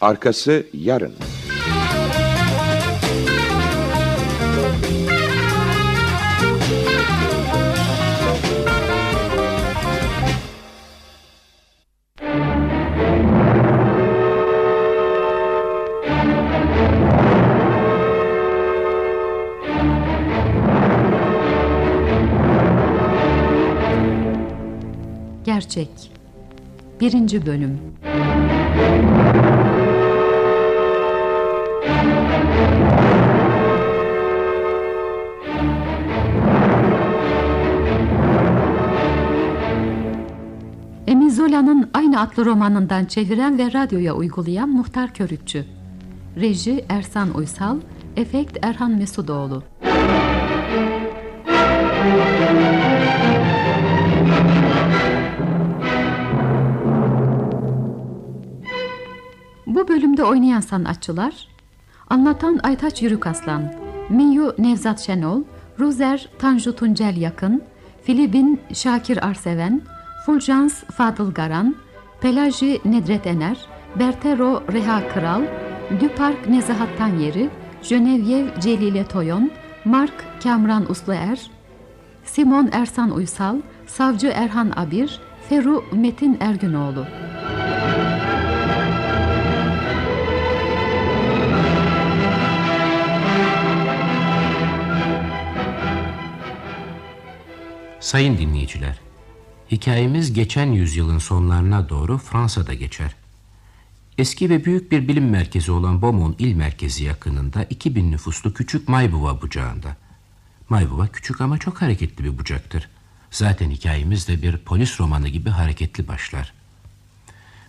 Arkası yarın. Gerçek 1. Bölüm Aynı adlı romanından çeviren ve radyoya uygulayan Muhtar Körükçü. Reji Ersan Uysal, efekt Erhan Mesudoğlu. Bu bölümde oynayan sanatçılar Anlatan Aytaç Yürükaslan Miyu Nevzat Şenol Ruzer Tanju Tuncel Yakın Filibin Şakir Arseven Fulcans Fadıl Garan Pelaji Nedret Ener Bertero Reha Kral Düpark Nezahat Tanyeri Jönevyev Celile Toyon Mark Kamran Usluer Simon Ersan Uysal Savcı Erhan Abir Feru Metin Ergünoğlu. Sayın dinleyiciler, hikayemiz geçen yüzyılın sonlarına doğru Fransa'da geçer. Eski ve büyük bir bilim merkezi olan Beaumont il merkezi yakınında 2000 nüfuslu küçük Maybuva bucağında. Maybuva küçük ama çok hareketli bir bucaktır. Zaten hikayemiz de bir polis romanı gibi hareketli başlar.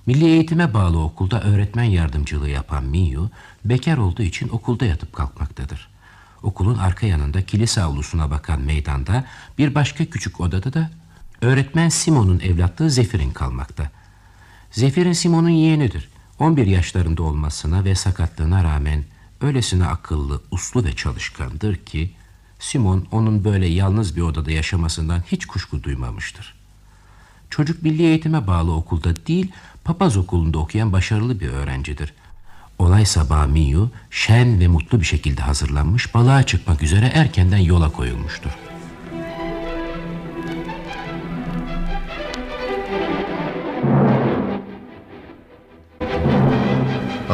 Milli eğitime bağlı okulda öğretmen yardımcılığı yapan Miyu, bekar olduğu için okulda yatıp kalkmaktadır. Okulun arka yanında kilise avlusuna bakan meydanda bir başka küçük odada da öğretmen Simon'un evlatlığı Zefir'in kalmakta. Zefir'in Simon'un yeğenidir. 11 yaşlarında olmasına ve sakatlığına rağmen öylesine akıllı, uslu ve çalışkandır ki Simon onun böyle yalnız bir odada yaşamasından hiç kuşku duymamıştır. Çocuk milli eğitime bağlı okulda değil, papaz okulunda okuyan başarılı bir öğrencidir. Olay sabahı Miyu şen ve mutlu bir şekilde hazırlanmış balığa çıkmak üzere erkenden yola koyulmuştur.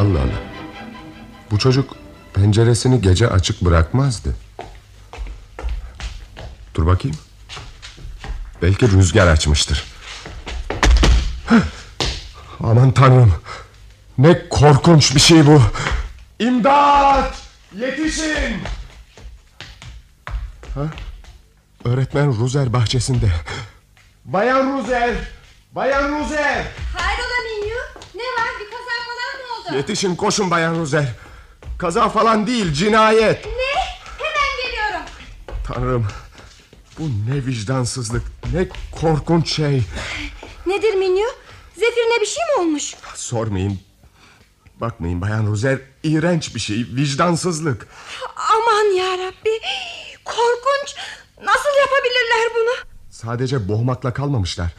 Allah Allah. Bu çocuk penceresini gece açık bırakmazdı. Dur bakayım. Belki rüzgar açmıştır. Aman tanrım. Ne korkunç bir şey bu. İmdat! Yetişin! Ha? Öğretmen Ruzer bahçesinde. Bayan Ruzer! Bayan Ruzer! Hayrola Minyu? Ne var bir kaza falan mı oldu? Yetişin koşun Bayan Ruzer. Kaza falan değil cinayet. Ne? Hemen geliyorum. Tanrım. Bu ne vicdansızlık, ne korkunç şey. Nedir Minyu? Zefir'ine bir şey mi olmuş? Sormayın. Bakmayın Bayan Ruzer, iğrenç bir şey, vicdansızlık. Aman yarabbi. Korkunç. Nasıl yapabilirler bunu? Sadece boğmakla kalmamışlar.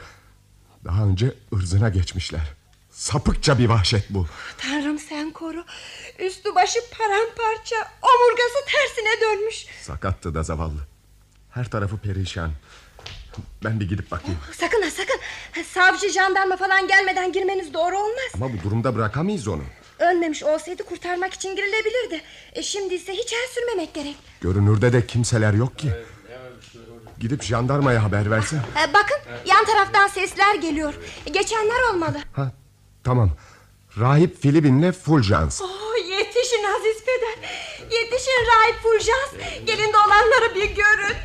Daha önce ırzına geçmişler. Sapıkça bir vahşet bu. Tanrım sen koru. Üstü başı paramparça. Omurgası tersine dönmüş. Sakattı da zavallı. Her tarafı perişan. Ben bir gidip bakayım. Sakın ha sakın. Savcı jandarma falan gelmeden girmeniz doğru olmaz. Ama bu durumda bırakamayız onu. Ölmemiş olsaydı kurtarmak için girilebilirdi. E şimdi ise hiç el sürmemek gerek. Görünürde de kimseler yok ki. Gidip jandarmaya haber versin. E, bakın yan taraftan sesler geliyor. E, geçenler olmalı. Ha, tamam. Rahip Filibin'le Fulgence. Oh, yetişin Aziz Peder. Yetişin Rahip Fulgence. Gelin de olanları bir görün.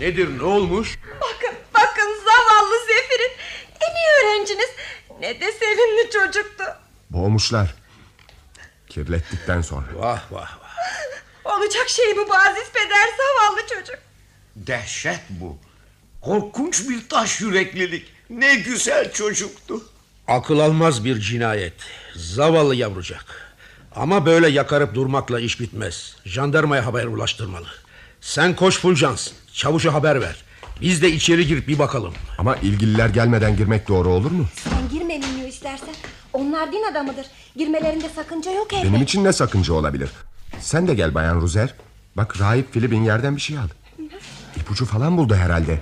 Nedir ne olmuş? Bakın bakın zavallı Zefir'in. En iyi öğrenciniz. Ne de sevimli çocuktu. Boğmuşlar. Kirlettikten sonra. Vah vah vah. Olacak şey mi bu Aziz Peder zavallı çocuk? Dehşet bu. Korkunç bir taş yüreklilik. Ne güzel çocuktu. Akıl almaz bir cinayet. Zavallı yavrucak. Ama böyle yakarıp durmakla iş bitmez. Jandarmaya haber ulaştırmalı. Sen koş Fulcans. Çavuşa haber ver. Biz de içeri girip bir bakalım. Ama ilgililer gelmeden girmek doğru olur mu? Sen girme Minyo istersen. Onlar din adamıdır. Girmelerinde sakınca yok elbet. Benim için ne sakınca olabilir? Sen de gel Bayan Ruzer. Bak rahip Filip'in yerden bir şey al. İpucu falan buldu herhalde.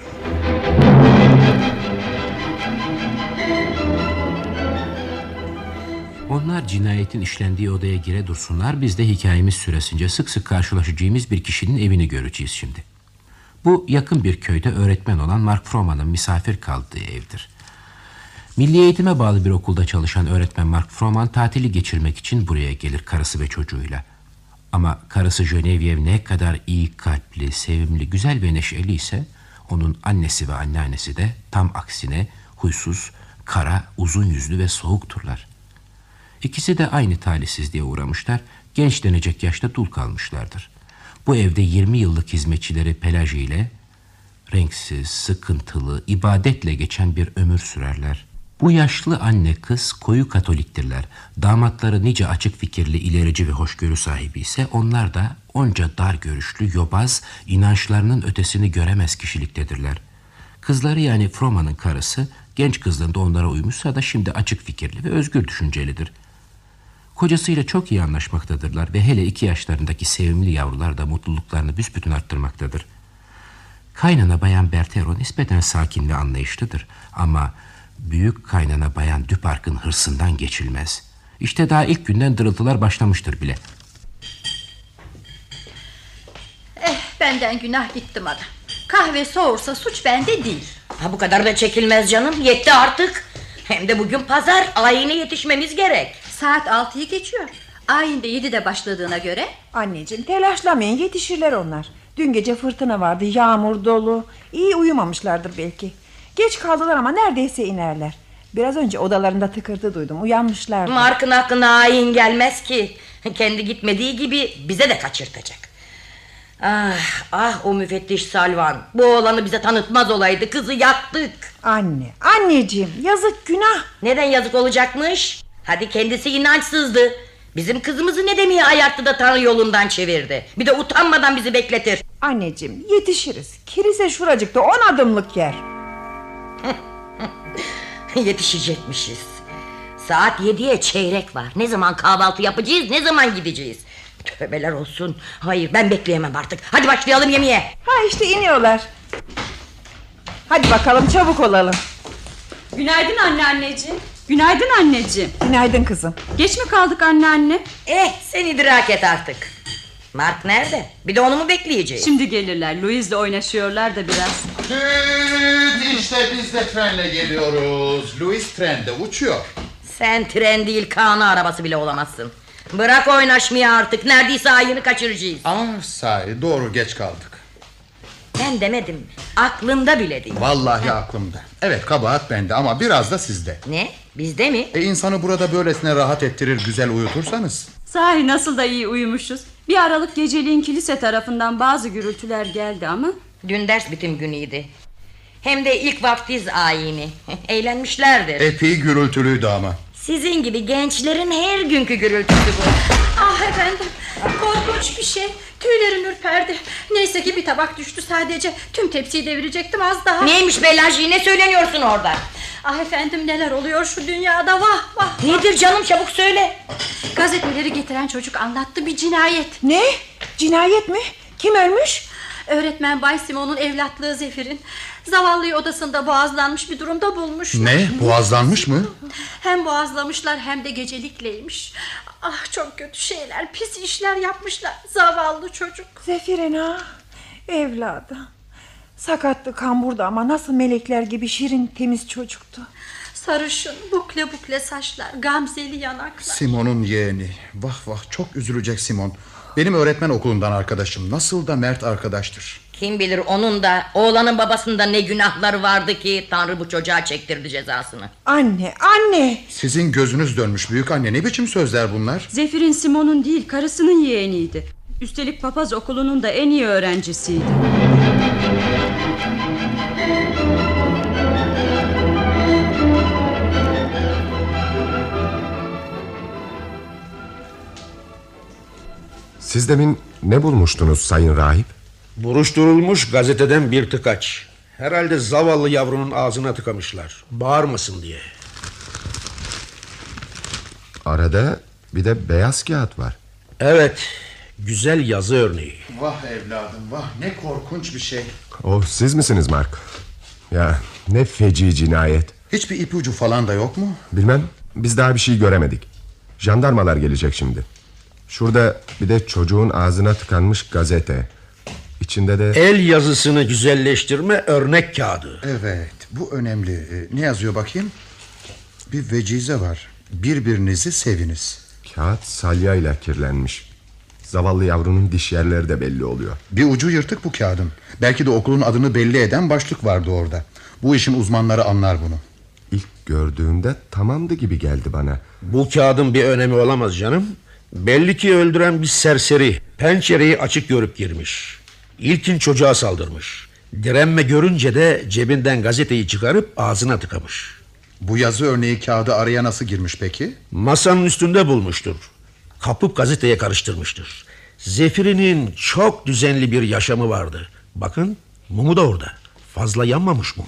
Onlar cinayetin işlendiği odaya gire dursunlar. Biz de hikayemiz süresince sık sık karşılaşacağımız bir kişinin evini göreceğiz şimdi. Bu yakın bir köyde öğretmen olan Mark Froman'ın misafir kaldığı evdir. Milli eğitime bağlı bir okulda çalışan öğretmen Mark Froman tatili geçirmek için buraya gelir karısı ve çocuğuyla. Ama karısı Genevieve ne kadar iyi kalpli, sevimli, güzel ve neşeli ise onun annesi ve anneannesi de tam aksine huysuz, kara, uzun yüzlü ve soğukturlar. İkisi de aynı talihsizliğe uğramışlar, genç denecek yaşta dul kalmışlardır. Bu evde 20 yıllık hizmetçileri Pelaji ile renksiz, sıkıntılı, ibadetle geçen bir ömür sürerler. Bu yaşlı anne kız koyu katoliktirler. Damatları nice açık fikirli, ilerici ve hoşgörü sahibi ise onlar da onca dar görüşlü, yobaz, inançlarının ötesini göremez kişiliktedirler. Kızları yani Froma'nın karısı genç kızlığında onlara uymuşsa da şimdi açık fikirli ve özgür düşüncelidir. Kocasıyla çok iyi anlaşmaktadırlar ve hele iki yaşlarındaki sevimli yavrular da mutluluklarını büsbütün arttırmaktadır. Kaynana bayan Bertero nispeten sakin ve anlayışlıdır ama büyük kaynana bayan Düpark'ın hırsından geçilmez. İşte daha ilk günden dırıltılar başlamıştır bile. Eh benden günah gitti bana. Kahve soğursa suç bende değil. Ha bu kadar da çekilmez canım. Yetti artık. Hem de bugün pazar. Ayine yetişmemiz gerek. Saat altıyı geçiyor. Ayinde yedide başladığına göre Anneciğim telaşlamayın yetişirler onlar. Dün gece fırtına vardı yağmur dolu. İyi uyumamışlardır belki. Geç kaldılar ama neredeyse inerler. Biraz önce odalarında tıkırtı duydum uyanmışlardı. Mark'ın hakkına ayin gelmez ki. Kendi gitmediği gibi bize de kaçırtacak. Ah ah o müfettiş Salvan. Bu oğlanı bize tanıtmaz olaydı. Kızı yaktık. Anne anneciğim yazık günah. Neden yazık olacakmış? Hadi kendisi inançsızdı. Bizim kızımızı ne demeye ayarttı da Tanrı yolundan çevirdi. Bir de utanmadan bizi bekletir. Anneciğim yetişiriz. Kilise şuracıkta on adımlık yer. Yetişecekmişiz. Saat yediye çeyrek var. Ne zaman kahvaltı yapacağız, ne zaman gideceğiz? Tövbeler olsun. Hayır ben bekleyemem artık. Hadi başlayalım yemeğe. Ha işte iniyorlar. Hadi bakalım çabuk olalım. Günaydın anneanneciğim. Günaydın anneciğim. Günaydın kızım. Geç mi kaldık anneanne? Eh sen idrak et artık. Mark nerede? Bir de onu mu bekleyeceğiz? Şimdi gelirler. Louis'le oynaşıyorlar da biraz. Düt işte biz de trenle geliyoruz. Louis trende uçuyor. Sen tren değil Kaan'ı arabası bile olamazsın. Bırak oynaşmayı artık. Neredeyse ayını kaçıracağız. Aa sahi doğru geç kaldık. Ben demedim. mi? Aklında bile değil. Vallahi aklımda. Evet kabahat bende ama biraz da sizde. Ne? Bizde mi? E insanı burada böylesine rahat ettirir güzel uyutursanız. Sahi nasıl da iyi uyumuşuz. Bir aralık geceliğin kilise tarafından bazı gürültüler geldi ama... Dün ders bitim günüydü. Hem de ilk vaftiz ayini. Eğlenmişlerdir. Epey gürültülüydü ama. Sizin gibi gençlerin her günkü gürültüsü bu. Ah efendim korkunç bir şey. Tüylerim ürperdi. Neyse ki bir tabak düştü sadece. Tüm tepsiyi devirecektim az daha. Neymiş Belaji ne söyleniyorsun orada? Ah efendim neler oluyor şu dünyada vah vah. Nedir canım çabuk söyle. Gazeteleri getiren çocuk anlattı bir cinayet. Ne? Cinayet mi? Kim ölmüş? Öğretmen Bay Simon'un evlatlığı Zefir'in zavallıyı odasında boğazlanmış bir durumda bulmuşlar. Ne? Boğazlanmış mı? Hem boğazlamışlar hem de gecelikleymiş. Ah çok kötü şeyler, pis işler yapmışlar. Zavallı çocuk. Zefirin ha. Evladım. Sakattı kamburda ama nasıl melekler gibi şirin temiz çocuktu. Sarışın, bukle bukle saçlar, gamzeli yanaklar. Simon'un yeğeni. Vah vah çok üzülecek Simon. Benim öğretmen okulundan arkadaşım. Nasıl da mert arkadaştır. Kim bilir onun da oğlanın babasında ne günahları vardı ki Tanrı bu çocuğa çektirdi cezasını. Anne, anne. Sizin gözünüz dönmüş büyük anne. Ne biçim sözler bunlar? Zefir'in Simon'un değil karısının yeğeniydi. Üstelik papaz okulunun da en iyi öğrencisiydi. Siz demin ne bulmuştunuz sayın rahip? Buruşturulmuş gazeteden bir tıkaç. Herhalde zavallı yavrunun ağzına tıkamışlar. Bağırmasın diye. Arada bir de beyaz kağıt var. Evet, güzel yazı örneği. Vah evladım vah ne korkunç bir şey. O siz misiniz Mark? Ya ne feci cinayet. Hiçbir ipucu falan da yok mu? Bilmem biz daha bir şey göremedik. Jandarmalar gelecek şimdi. Şurada bir de çocuğun ağzına tıkanmış gazete. İçinde de... El yazısını güzelleştirme örnek kağıdı. Evet bu önemli. Ee, Ne yazıyor bakayım? Bir vecize var. Birbirinizi seviniz. Kağıt salyayla kirlenmiş. Zavallı yavrunun diş yerleri de belli oluyor. Bir ucu yırtık bu kağıdın. Belki de okulun adını belli eden başlık vardı orada. Bu işin uzmanları anlar bunu. İlk gördüğümde tamamdı gibi geldi bana. Bu kağıdın bir önemi olamaz canım. Belli ki öldüren bir serseri pencereyi açık görüp girmiş. İlkin çocuğa saldırmış. Direnme görünce de cebinden gazeteyi çıkarıp ağzına tıkamış. Bu yazı örneği kağıdı araya nasıl girmiş peki? Masanın üstünde bulmuştur. Kapıp gazeteye karıştırmıştır. Zefirinin çok düzenli bir yaşamı vardı. Bakın mumu da orada. Fazla yanmamış mum.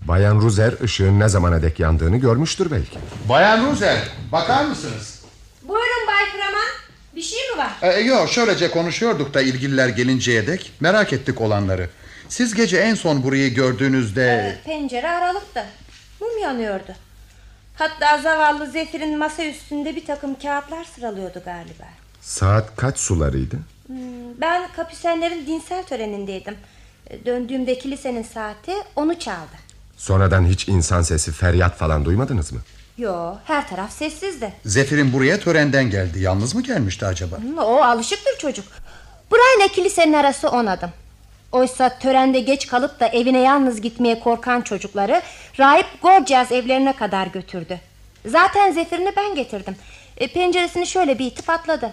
Bayan Ruzer ışığın ne zamana dek yandığını görmüştür belki. Bayan Ruzer bakar mısınız? Buyurun. Bir şey mi var? Ee, yok şöylece konuşuyorduk da ilgililer gelinceye dek merak ettik olanları. Siz gece en son burayı gördüğünüzde... Pencere aralıktı. Mum yanıyordu. Hatta zavallı Zefir'in masa üstünde bir takım kağıtlar sıralıyordu galiba. Saat kaç sularıydı? Hmm, Ben kapüsenlerin dinsel törenindeydim. E, Döndüğümde kilisenin saati onu çaldı. Sonradan hiç insan sesi feryat falan duymadınız mı? Yo, her taraf sessizdi. Zefir'in buraya törenden geldi. Yalnız mı gelmişti acaba? O alışıktır çocuk. Burayla kilisenin arası on adım. Oysa törende geç kalıp da evine yalnız gitmeye korkan çocukları rahip Gorgias evlerine kadar götürdü. Zaten zefirini ben getirdim. E, penceresini şöyle bir itip atladı.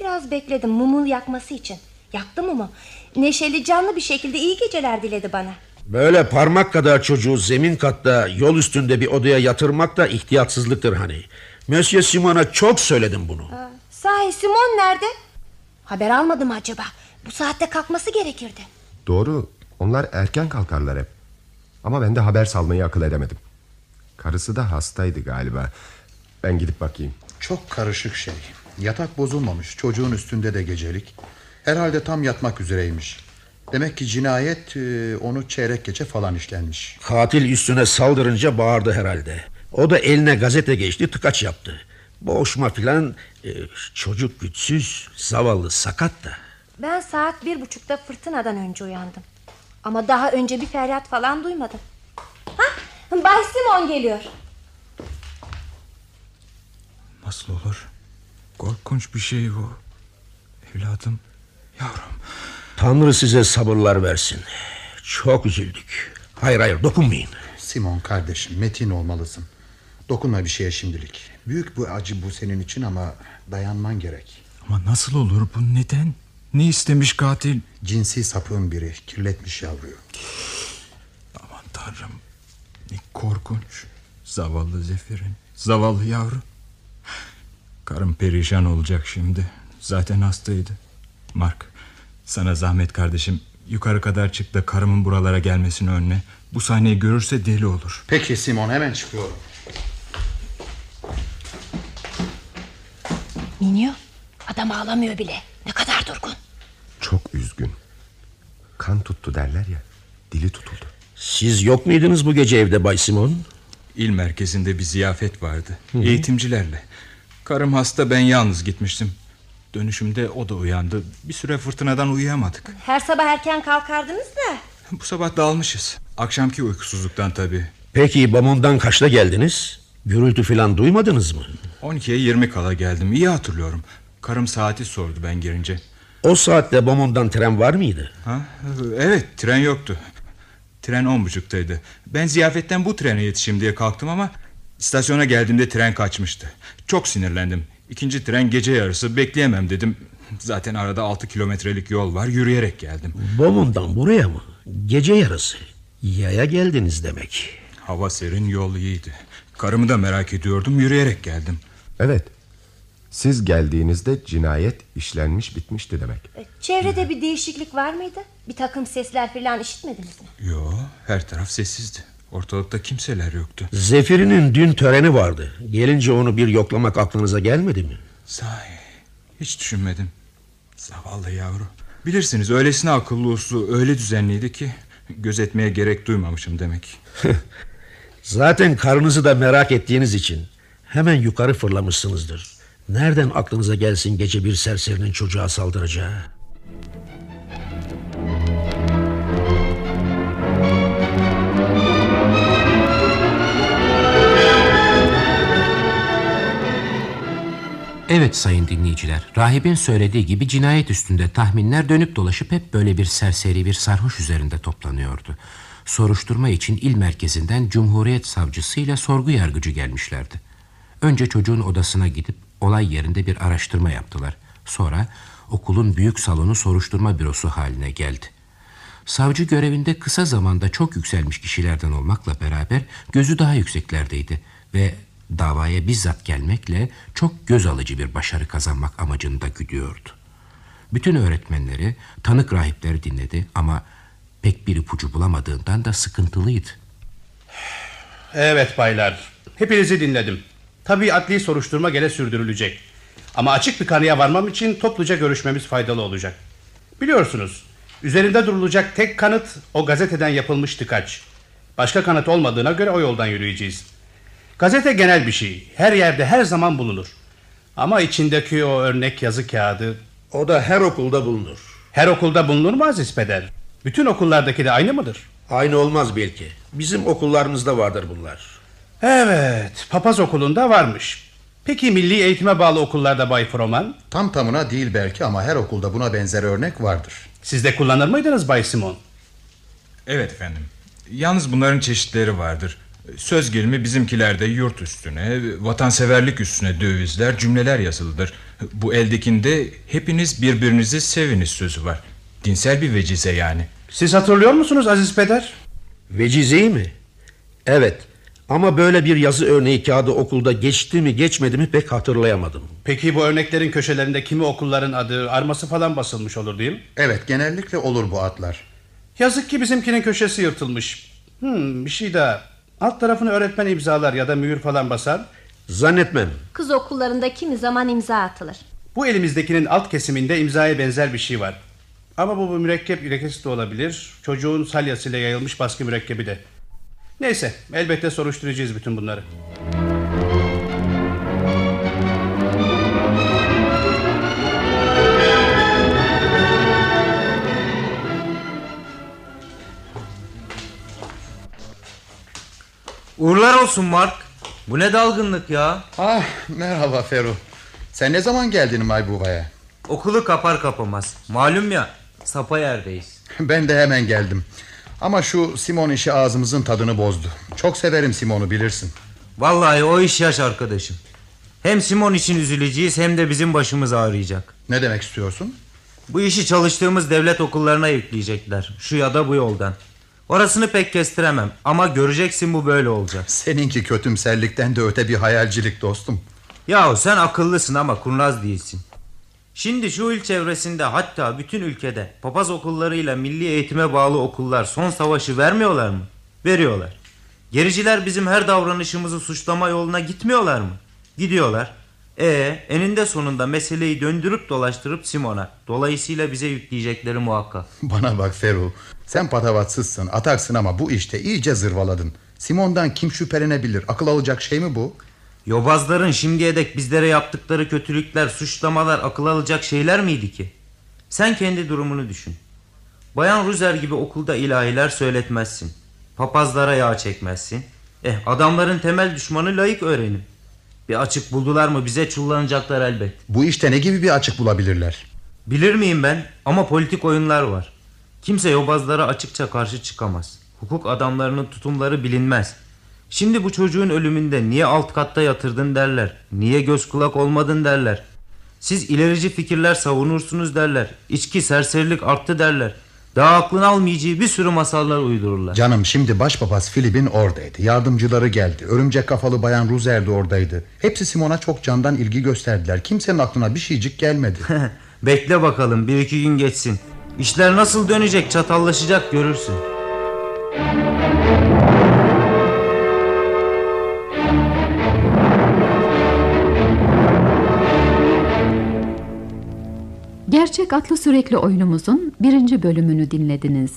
Biraz bekledim mumu yakması için. Yaktı mumu. Neşeli canlı bir şekilde iyi geceler diledi bana. Böyle parmak kadar çocuğu zemin katta yol üstünde bir odaya yatırmak da ihtiyatsızlıktır hani. Monsieur Simon'a çok söyledim bunu. Aa, sahi Simon nerede? Haber almadı mı acaba? Bu saatte kalkması gerekirdi. Doğru onlar erken kalkarlar hep. Ama ben de haber salmayı akıl edemedim. Karısı da hastaydı galiba. Ben gidip bakayım. Çok karışık şey. Yatak bozulmamış. Çocuğun üstünde de gecelik. Herhalde tam yatmak üzereymiş. Demek ki cinayet e, onu çeyrek gece falan işlenmiş. Katil üstüne saldırınca bağırdı herhalde. O da eline gazete geçti tıkaç yaptı. Boğuşma filan e, çocuk güçsüz zavallı sakat da. Ben saat bir buçukta fırtınadan önce uyandım. Ama daha önce bir feryat falan duymadım. Ha, Bay Simon geliyor. Nasıl olur? Korkunç bir şey bu. Evladım, yavrum. Tanrı size sabırlar versin. Çok üzüldük. Hayır hayır dokunmayın. Simon kardeşim metin olmalısın. Dokunma bir şeye şimdilik. Büyük bu acı bu senin için ama dayanman gerek. Ama nasıl olur bu neden? Ne istemiş katil? Cinsi sapığın biri kirletmiş yavruyu. Aman tanrım. Ne korkunç. Zavallı Zefir'in. Zavallı yavru. Karım perişan olacak şimdi. Zaten hastaydı. Mark sana zahmet kardeşim. Yukarı kadar çık da karımın buralara gelmesini önüne. Bu sahneyi görürse deli olur. Peki Simon hemen çıkıyorum. Minyo adam ağlamıyor bile. Ne kadar durgun. Çok üzgün. Kan tuttu derler ya. Dili tutuldu. Siz yok muydunuz bu gece evde Bay Simon? İl merkezinde bir ziyafet vardı. Eğitimcilerle. Karım hasta ben yalnız gitmiştim. Dönüşümde o da uyandı. Bir süre fırtınadan uyuyamadık. Her sabah erken kalkardınız da. Bu sabah dağılmışız. Akşamki uykusuzluktan tabii. Peki Bamon'dan kaçta geldiniz? Gürültü filan duymadınız mı? 12'ye 20 kala geldim. İyi hatırlıyorum. Karım saati sordu ben girince. O saatte Bamon'dan tren var mıydı? Ha? Evet tren yoktu. Tren on buçuktaydı. Ben ziyafetten bu trene yetişeyim diye kalktım ama... ...istasyona geldiğimde tren kaçmıştı. Çok sinirlendim. İkinci tren gece yarısı bekleyemem dedim. Zaten arada altı kilometrelik yol var yürüyerek geldim. Bamon'dan buraya mı? Gece yarısı. Yaya geldiniz demek. Hava serin yol iyiydi. Karımı da merak ediyordum yürüyerek geldim. Evet. Siz geldiğinizde cinayet işlenmiş bitmişti demek. E, Çevrede bir değişiklik var mıydı? Bir takım sesler falan işitmediniz mi? Yo her taraf sessizdi. Ortalıkta kimseler yoktu. Zefir'in dün töreni vardı. Gelince onu bir yoklamak aklınıza gelmedi mi? Sahi hiç düşünmedim. Zavallı yavru. Bilirsiniz öylesine akıllı uslu öyle düzenliydi ki gözetmeye gerek duymamışım demek. Zaten karınızı da merak ettiğiniz için hemen yukarı fırlamışsınızdır. Nereden aklınıza gelsin gece bir serserinin çocuğa saldıracağı? Evet sayın dinleyiciler, rahibin söylediği gibi cinayet üstünde tahminler dönüp dolaşıp hep böyle bir serseri bir sarhoş üzerinde toplanıyordu. Soruşturma için il merkezinden Cumhuriyet savcısıyla sorgu yargıcı gelmişlerdi. Önce çocuğun odasına gidip olay yerinde bir araştırma yaptılar. Sonra okulun büyük salonu soruşturma bürosu haline geldi. Savcı görevinde kısa zamanda çok yükselmiş kişilerden olmakla beraber gözü daha yükseklerdeydi ve davaya bizzat gelmekle çok göz alıcı bir başarı kazanmak amacında güdüyordu. Bütün öğretmenleri, tanık rahipleri dinledi ama pek bir ipucu bulamadığından da sıkıntılıydı. Evet baylar. Hepinizi dinledim. Tabii adli soruşturma gene sürdürülecek. Ama açık bir kanıya varmam için topluca görüşmemiz faydalı olacak. Biliyorsunuz, üzerinde durulacak tek kanıt o gazeteden yapılmış tıkaç. Başka kanıt olmadığına göre o yoldan yürüyeceğiz. Gazete genel bir şey. Her yerde her zaman bulunur. Ama içindeki o örnek yazı kağıdı... O da her okulda bulunur. Her okulda bulunur mu Aziz Peder? Bütün okullardaki de aynı mıdır? Aynı olmaz belki. Bizim okullarımızda vardır bunlar. Evet, papaz okulunda varmış. Peki milli eğitime bağlı okullarda Bay Froman? Tam tamına değil belki ama her okulda buna benzer örnek vardır. Siz de kullanır mıydınız Bay Simon? Evet efendim. Yalnız bunların çeşitleri vardır. Söz gelimi bizimkilerde yurt üstüne, vatanseverlik üstüne dövizler, cümleler yazılıdır. Bu eldekinde hepiniz birbirinizi seviniz sözü var. Dinsel bir vecize yani. Siz hatırlıyor musunuz Aziz Peder? Vecizeyi mi? Evet. Ama böyle bir yazı örneği kağıdı okulda geçti mi geçmedi mi pek hatırlayamadım. Peki bu örneklerin köşelerinde kimi okulların adı, arması falan basılmış olur değil mi? Evet genellikle olur bu adlar. Yazık ki bizimkinin köşesi yırtılmış. Hmm, bir şey daha. Alt tarafını öğretmen imzalar ya da mühür falan basar. Zannetmem. Kız okullarında kimi zaman imza atılır. Bu elimizdekinin alt kesiminde imzaya benzer bir şey var. Ama bu, bu mürekkep lekesi de olabilir. Çocuğun salyasıyla yayılmış baskı mürekkebi de. Neyse elbette soruşturacağız bütün bunları. Uğurlar olsun Mark. Bu ne dalgınlık ya? Ah merhaba Feru. Sen ne zaman geldin Maybuba'ya? Okulu kapar kapamaz. Malum ya sapa yerdeyiz. Ben de hemen geldim. Ama şu Simon işi ağzımızın tadını bozdu. Çok severim Simon'u bilirsin. Vallahi o iş yaş arkadaşım. Hem Simon için üzüleceğiz hem de bizim başımız ağrıyacak. Ne demek istiyorsun? Bu işi çalıştığımız devlet okullarına yükleyecekler. Şu ya da bu yoldan. Orasını pek kestiremem ama göreceksin bu böyle olacak. Seninki kötümserlikten de öte bir hayalcilik dostum. Yahu sen akıllısın ama kurnaz değilsin. Şimdi şu il çevresinde hatta bütün ülkede papaz okullarıyla milli eğitime bağlı okullar son savaşı vermiyorlar mı? Veriyorlar. Gericiler bizim her davranışımızı suçlama yoluna gitmiyorlar mı? Gidiyorlar. E eninde sonunda meseleyi döndürüp dolaştırıp Simon'a. Dolayısıyla bize yükleyecekleri muhakkak. Bana bak Feru. Sen patavatsızsın, ataksın ama bu işte iyice zırvaladın. Simon'dan kim şüphelenebilir? Akıl alacak şey mi bu? Yobazların şimdiye dek bizlere yaptıkları kötülükler, suçlamalar akıl alacak şeyler miydi ki? Sen kendi durumunu düşün. Bayan Ruzer gibi okulda ilahiler söyletmezsin. Papazlara yağ çekmezsin. Eh adamların temel düşmanı layık öğrenim. Bir açık buldular mı bize çullanacaklar elbet. Bu işte ne gibi bir açık bulabilirler? Bilir miyim ben ama politik oyunlar var. Kimse yobazlara açıkça karşı çıkamaz. Hukuk adamlarının tutumları bilinmez. Şimdi bu çocuğun ölümünde niye alt katta yatırdın derler. Niye göz kulak olmadın derler. Siz ilerici fikirler savunursunuz derler. İçki serserilik arttı derler. Daha aklın almayacağı bir sürü masallar uydururlar. Canım şimdi başpapaz Filip'in oradaydı. Yardımcıları geldi. Örümcek kafalı bayan Ruzer de oradaydı. Hepsi Simon'a çok candan ilgi gösterdiler. Kimsenin aklına bir şeycik gelmedi. Bekle bakalım bir iki gün geçsin. İşler nasıl dönecek çatallaşacak görürsün. Gerçek atlı sürekli oyunumuzun birinci bölümünü dinlediniz.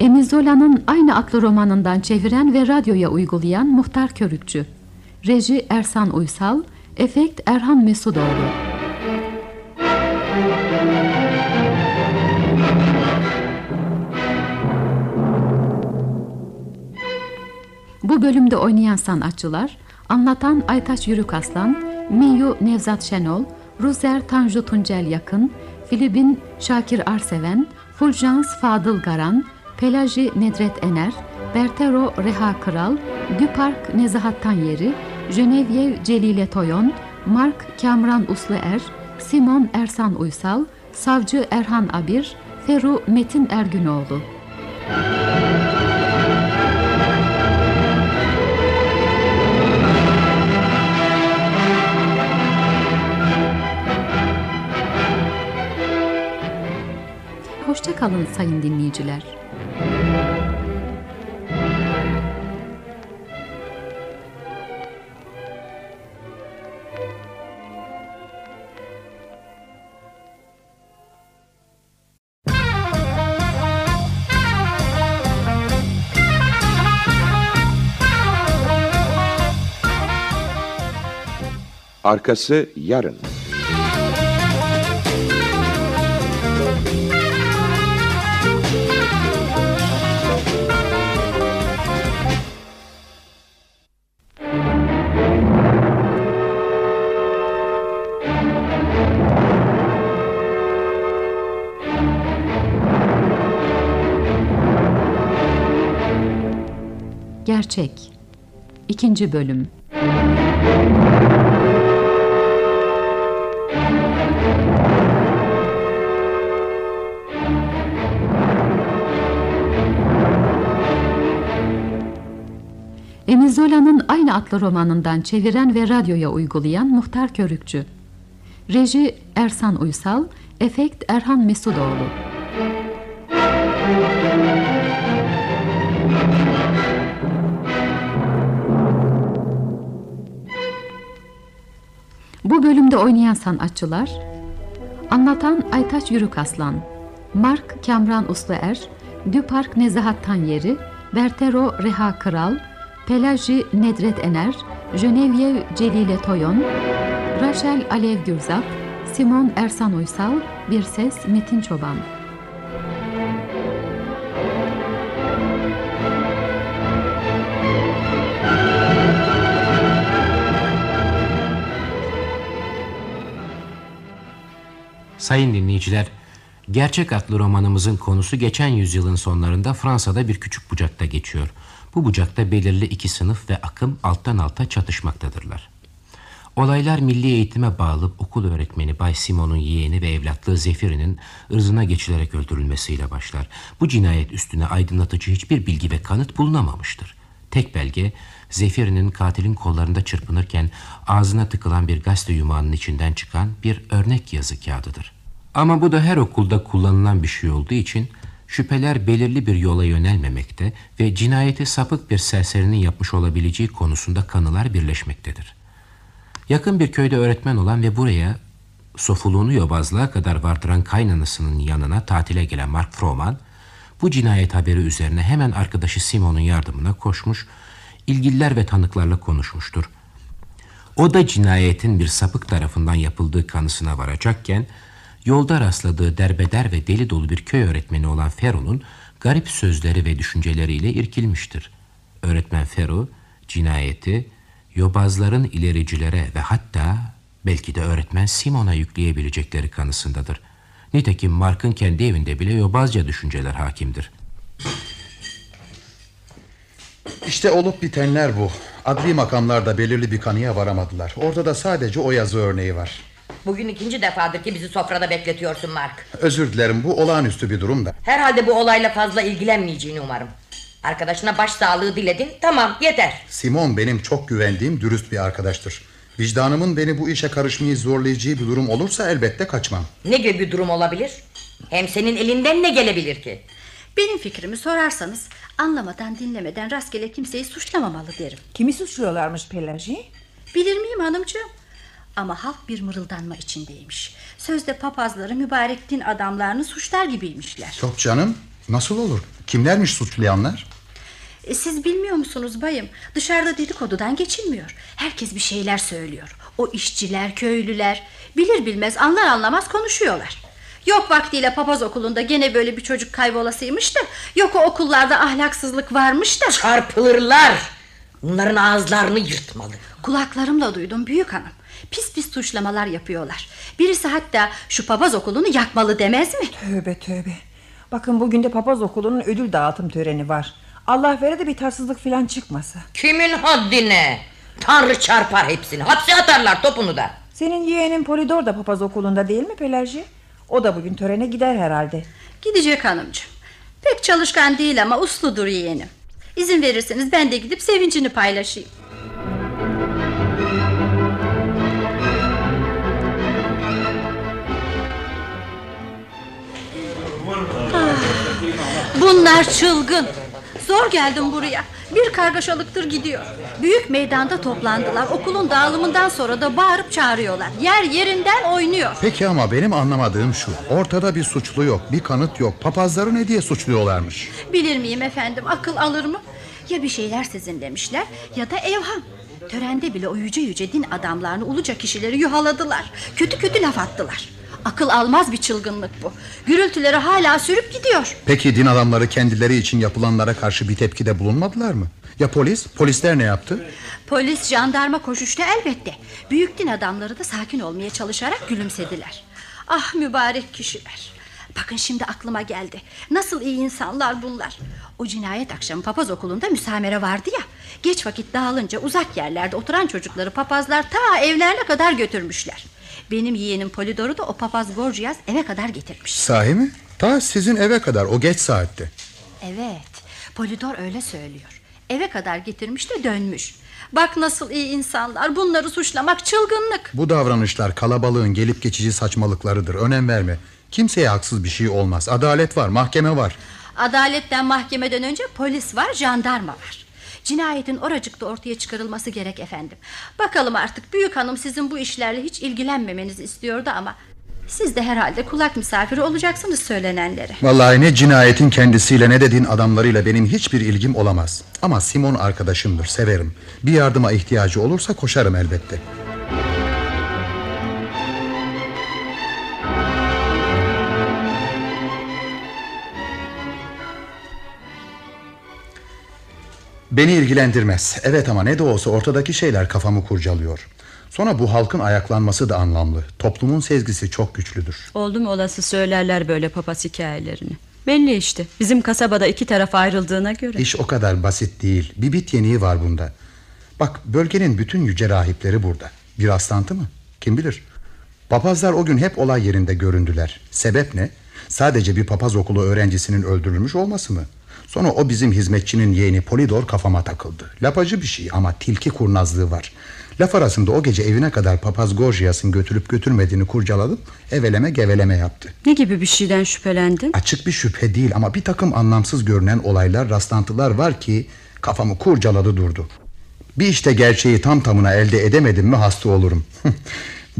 Emizola'nın aynı adlı romanından çeviren ve radyoya uygulayan Muhtar Körükçü. Reji Ersan Uysal, efekt Erhan Mesudoğlu. Bu bölümde oynayan sanatçılar Anlatan Aytaç Yürük Aslan, Miyu Nevzat Şenol, Ruzer Tanju Tuncel Yakın, Filipin Şakir Arseven, Fulgence Fadıl Garan, Pelaji Nedret Ener, Bertero Reha Kral, Düpark Nezahat Tanyeri, Genevieve Celile Toyon, Mark Kamran Usluer, Simon Ersan Uysal, Savcı Erhan Abir, Feru Metin Ergünoğlu. Hoşça kalın sayın dinleyiciler. Arkası yarın. Gerçek 2. Bölüm Emizola'nın aynı adlı romanından çeviren ve radyoya uygulayan Muhtar Körükçü. Reji Ersan Uysal, efekt Erhan Mesudoğlu. Bu bölümde oynayan sanatçılar Anlatan Aytaç Yürük Aslan Mark Kamran Usluer Düpark Nezahat Tanyeri Bertero Reha Kral Pelaji Nedret Ener Genevieve Celile Toyon Rachel Alev Gürzap Simon Ersan Uysal Bir Ses Metin Çoban Sayın dinleyiciler, Gerçek adlı romanımızın konusu geçen yüzyılın sonlarında Fransa'da bir küçük bucakta geçiyor. Bu bucakta belirli iki sınıf ve akım alttan alta çatışmaktadırlar. Olaylar milli eğitime bağlı okul öğretmeni Bay Simon'un yeğeni ve evlatlığı Zefir'in ırzına geçilerek öldürülmesiyle başlar. Bu cinayet üstüne aydınlatıcı hiçbir bilgi ve kanıt bulunamamıştır. Tek belge Zefir'in katilin kollarında çırpınırken ağzına tıkılan bir gazete yumağının içinden çıkan bir örnek yazı kağıdıdır. Ama bu da her okulda kullanılan bir şey olduğu için şüpheler belirli bir yola yönelmemekte ve cinayeti sapık bir serserinin yapmış olabileceği konusunda kanılar birleşmektedir. Yakın bir köyde öğretmen olan ve buraya sofuluğunu yobazlığa kadar vardıran kaynanasının yanına tatile gelen Mark Froman, bu cinayet haberi üzerine hemen arkadaşı Simon'un yardımına koşmuş, ilgililer ve tanıklarla konuşmuştur. O da cinayetin bir sapık tarafından yapıldığı kanısına varacakken, yolda rastladığı derbeder ve deli dolu bir köy öğretmeni olan Fero'nun garip sözleri ve düşünceleriyle irkilmiştir. Öğretmen Fero, cinayeti yobazların ilericilere ve hatta belki de öğretmen Simon'a yükleyebilecekleri kanısındadır. Nitekim Mark'ın kendi evinde bile yobazca düşünceler hakimdir. İşte olup bitenler bu. Adli makamlarda belirli bir kanıya varamadılar. Orada da sadece o yazı örneği var. Bugün ikinci defadır ki bizi sofrada bekletiyorsun Mark. Özür dilerim bu olağanüstü bir durum da. Herhalde bu olayla fazla ilgilenmeyeceğini umarım. Arkadaşına baş sağlığı diledin. Tamam yeter. Simon benim çok güvendiğim dürüst bir arkadaştır. Vicdanımın beni bu işe karışmayı zorlayacağı bir durum olursa elbette kaçmam. Ne gibi bir durum olabilir? Hem senin elinden ne gelebilir ki? Benim fikrimi sorarsanız anlamadan dinlemeden rastgele kimseyi suçlamamalı derim. Kimi suçluyorlarmış Pelaji? Bilir miyim hanımcığım? Ama halk bir mırıldanma içindeymiş. Sözde papazları mübarek din adamlarını suçlar gibiymişler. Yok canım nasıl olur? Kimlermiş suçlayanlar? E, siz bilmiyor musunuz bayım? Dışarıda dedikodudan geçilmiyor. Herkes bir şeyler söylüyor. O işçiler, köylüler bilir bilmez anlar anlamaz konuşuyorlar. Yok vaktiyle papaz okulunda gene böyle bir çocuk kaybolasıymış da Yok o okullarda ahlaksızlık varmış da Çarpılırlar Bunların ağızlarını yırtmalı Kulaklarımla duydum büyük hanım Pis pis suçlamalar yapıyorlar. Birisi hatta şu papaz okulunu yakmalı demez mi? Tövbe tövbe. Bakın bugün de papaz okulunun ödül dağıtım töreni var. Allah vere de bir tatsızlık falan çıkmasa. Kimin haddine? Tanrı çarpar hepsini. Hapse atarlar topunu da. Senin yeğenin Polidor da papaz okulunda değil mi Pelerji? O da bugün törene gider herhalde. Gidecek hanımcığım. Pek çalışkan değil ama usludur yeğenim. İzin verirseniz ben de gidip sevincini paylaşayım Bunlar çılgın Zor geldim buraya Bir kargaşalıktır gidiyor Büyük meydanda toplandılar Okulun dağılımından sonra da bağırıp çağırıyorlar Yer yerinden oynuyor Peki ama benim anlamadığım şu. Ortada bir suçlu yok, bir kanıt yok. Papazları ne diye suçluyorlarmış? Bilir miyim efendim akıl alır mı? Ya bir şeyler sezinlemişler ya da evham. Törende bile o yüce yüce din adamlarını uluca kişileri yuhaladılar. Kötü kötü laf attılar. Akıl almaz bir çılgınlık bu. Gürültüleri hala sürüp gidiyor. Peki din adamları kendileri için yapılanlara karşı bir tepkide bulunmadılar mı? Ya polis? Polisler ne yaptı? Polis, jandarma koşuştu elbette. Büyük din adamları da sakin olmaya çalışarak gülümsediler. Ah mübarek kişiler. Bakın şimdi aklıma geldi. Nasıl iyi insanlar bunlar. O cinayet akşamı papaz okulunda müsamere vardı ya. Geç vakit dağılınca uzak yerlerde oturan çocukları papazlar ta evlerine kadar götürmüşler. Benim yeğenim Polidor'u da o papaz Gorgias eve kadar getirmiş. Sahi mi? Ta sizin eve kadar o geç saatte. Evet, Polidor öyle söylüyor. Eve kadar getirmiş de dönmüş. Bak nasıl iyi insanlar. Bunları suçlamak çılgınlık. Bu davranışlar kalabalığın gelip geçici saçmalıklarıdır. Önem verme. Kimseye haksız bir şey olmaz. Adalet var, mahkeme var. Adaletten mahkemeden önce polis var, jandarma var. Cinayetin oracıkta ortaya çıkarılması gerek efendim. Bakalım artık büyük hanım sizin bu işlerle hiç ilgilenmemenizi istiyordu ama... Siz de herhalde kulak misafiri olacaksınız söylenenlere. Vallahi ne cinayetin kendisiyle ne de adamlarıyla benim hiçbir ilgim olamaz. Ama Simon arkadaşımdır, severim. Bir yardıma ihtiyacı olursa koşarım elbette. Beni ilgilendirmez. Evet ama ne de olsa ortadaki şeyler kafamı kurcalıyor. Sonra bu halkın ayaklanması da anlamlı. Toplumun sezgisi çok güçlüdür. Oldu mu olası söylerler böyle papaz hikayelerini. Belli işte bizim kasabada iki taraf ayrıldığına göre. İş o kadar basit değil. Bir bit yeniği var bunda. Bak bölgenin bütün yüce rahipleri burada. Bir rastlantı mı? Kim bilir? Papazlar o gün hep olay yerinde göründüler. Sebep ne? Sadece bir papaz okulu öğrencisinin öldürülmüş olması mı? Sonra o bizim hizmetçinin yeğeni Polidor kafama takıldı. Lapacı bir şey ama tilki kurnazlığı var. Laf arasında o gece evine kadar papaz Gorgias'ın götürüp götürmediğini kurcaladım. Eveleme geveleme yaptı. Ne gibi bir şeyden şüphelendin? Açık bir şüphe değil ama bir takım anlamsız görünen olaylar, rastlantılar var ki kafamı kurcaladı durdu. Bir işte gerçeği tam tamına elde edemedim mi hasta olurum.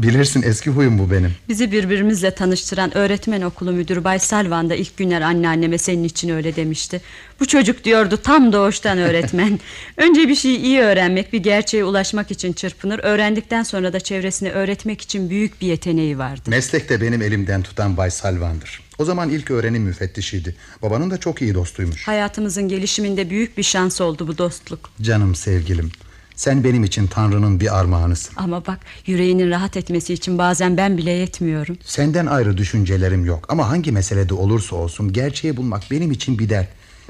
Bilirsin eski huyum bu benim. Bizi birbirimizle tanıştıran öğretmen okulu müdürü Bay Salvan da ilk günler anneanneme senin için öyle demişti. Bu çocuk diyordu tam doğuştan öğretmen. Önce bir şeyi iyi öğrenmek, bir gerçeğe ulaşmak için çırpınır. Öğrendikten sonra da çevresine öğretmek için büyük bir yeteneği vardı. Meslekte benim elimden tutan Bay Salvan'dır. O zaman ilk öğrenim müfettişiydi. Babanın da çok iyi dostuymuş. Hayatımızın gelişiminde büyük bir şans oldu bu dostluk. Canım sevgilim. Sen benim için Tanrı'nın bir armağanısın. Ama bak yüreğinin rahat etmesi için bazen ben bile yetmiyorum. Senden ayrı düşüncelerim yok ama hangi meselede olursa olsun gerçeği bulmak benim için bir dert.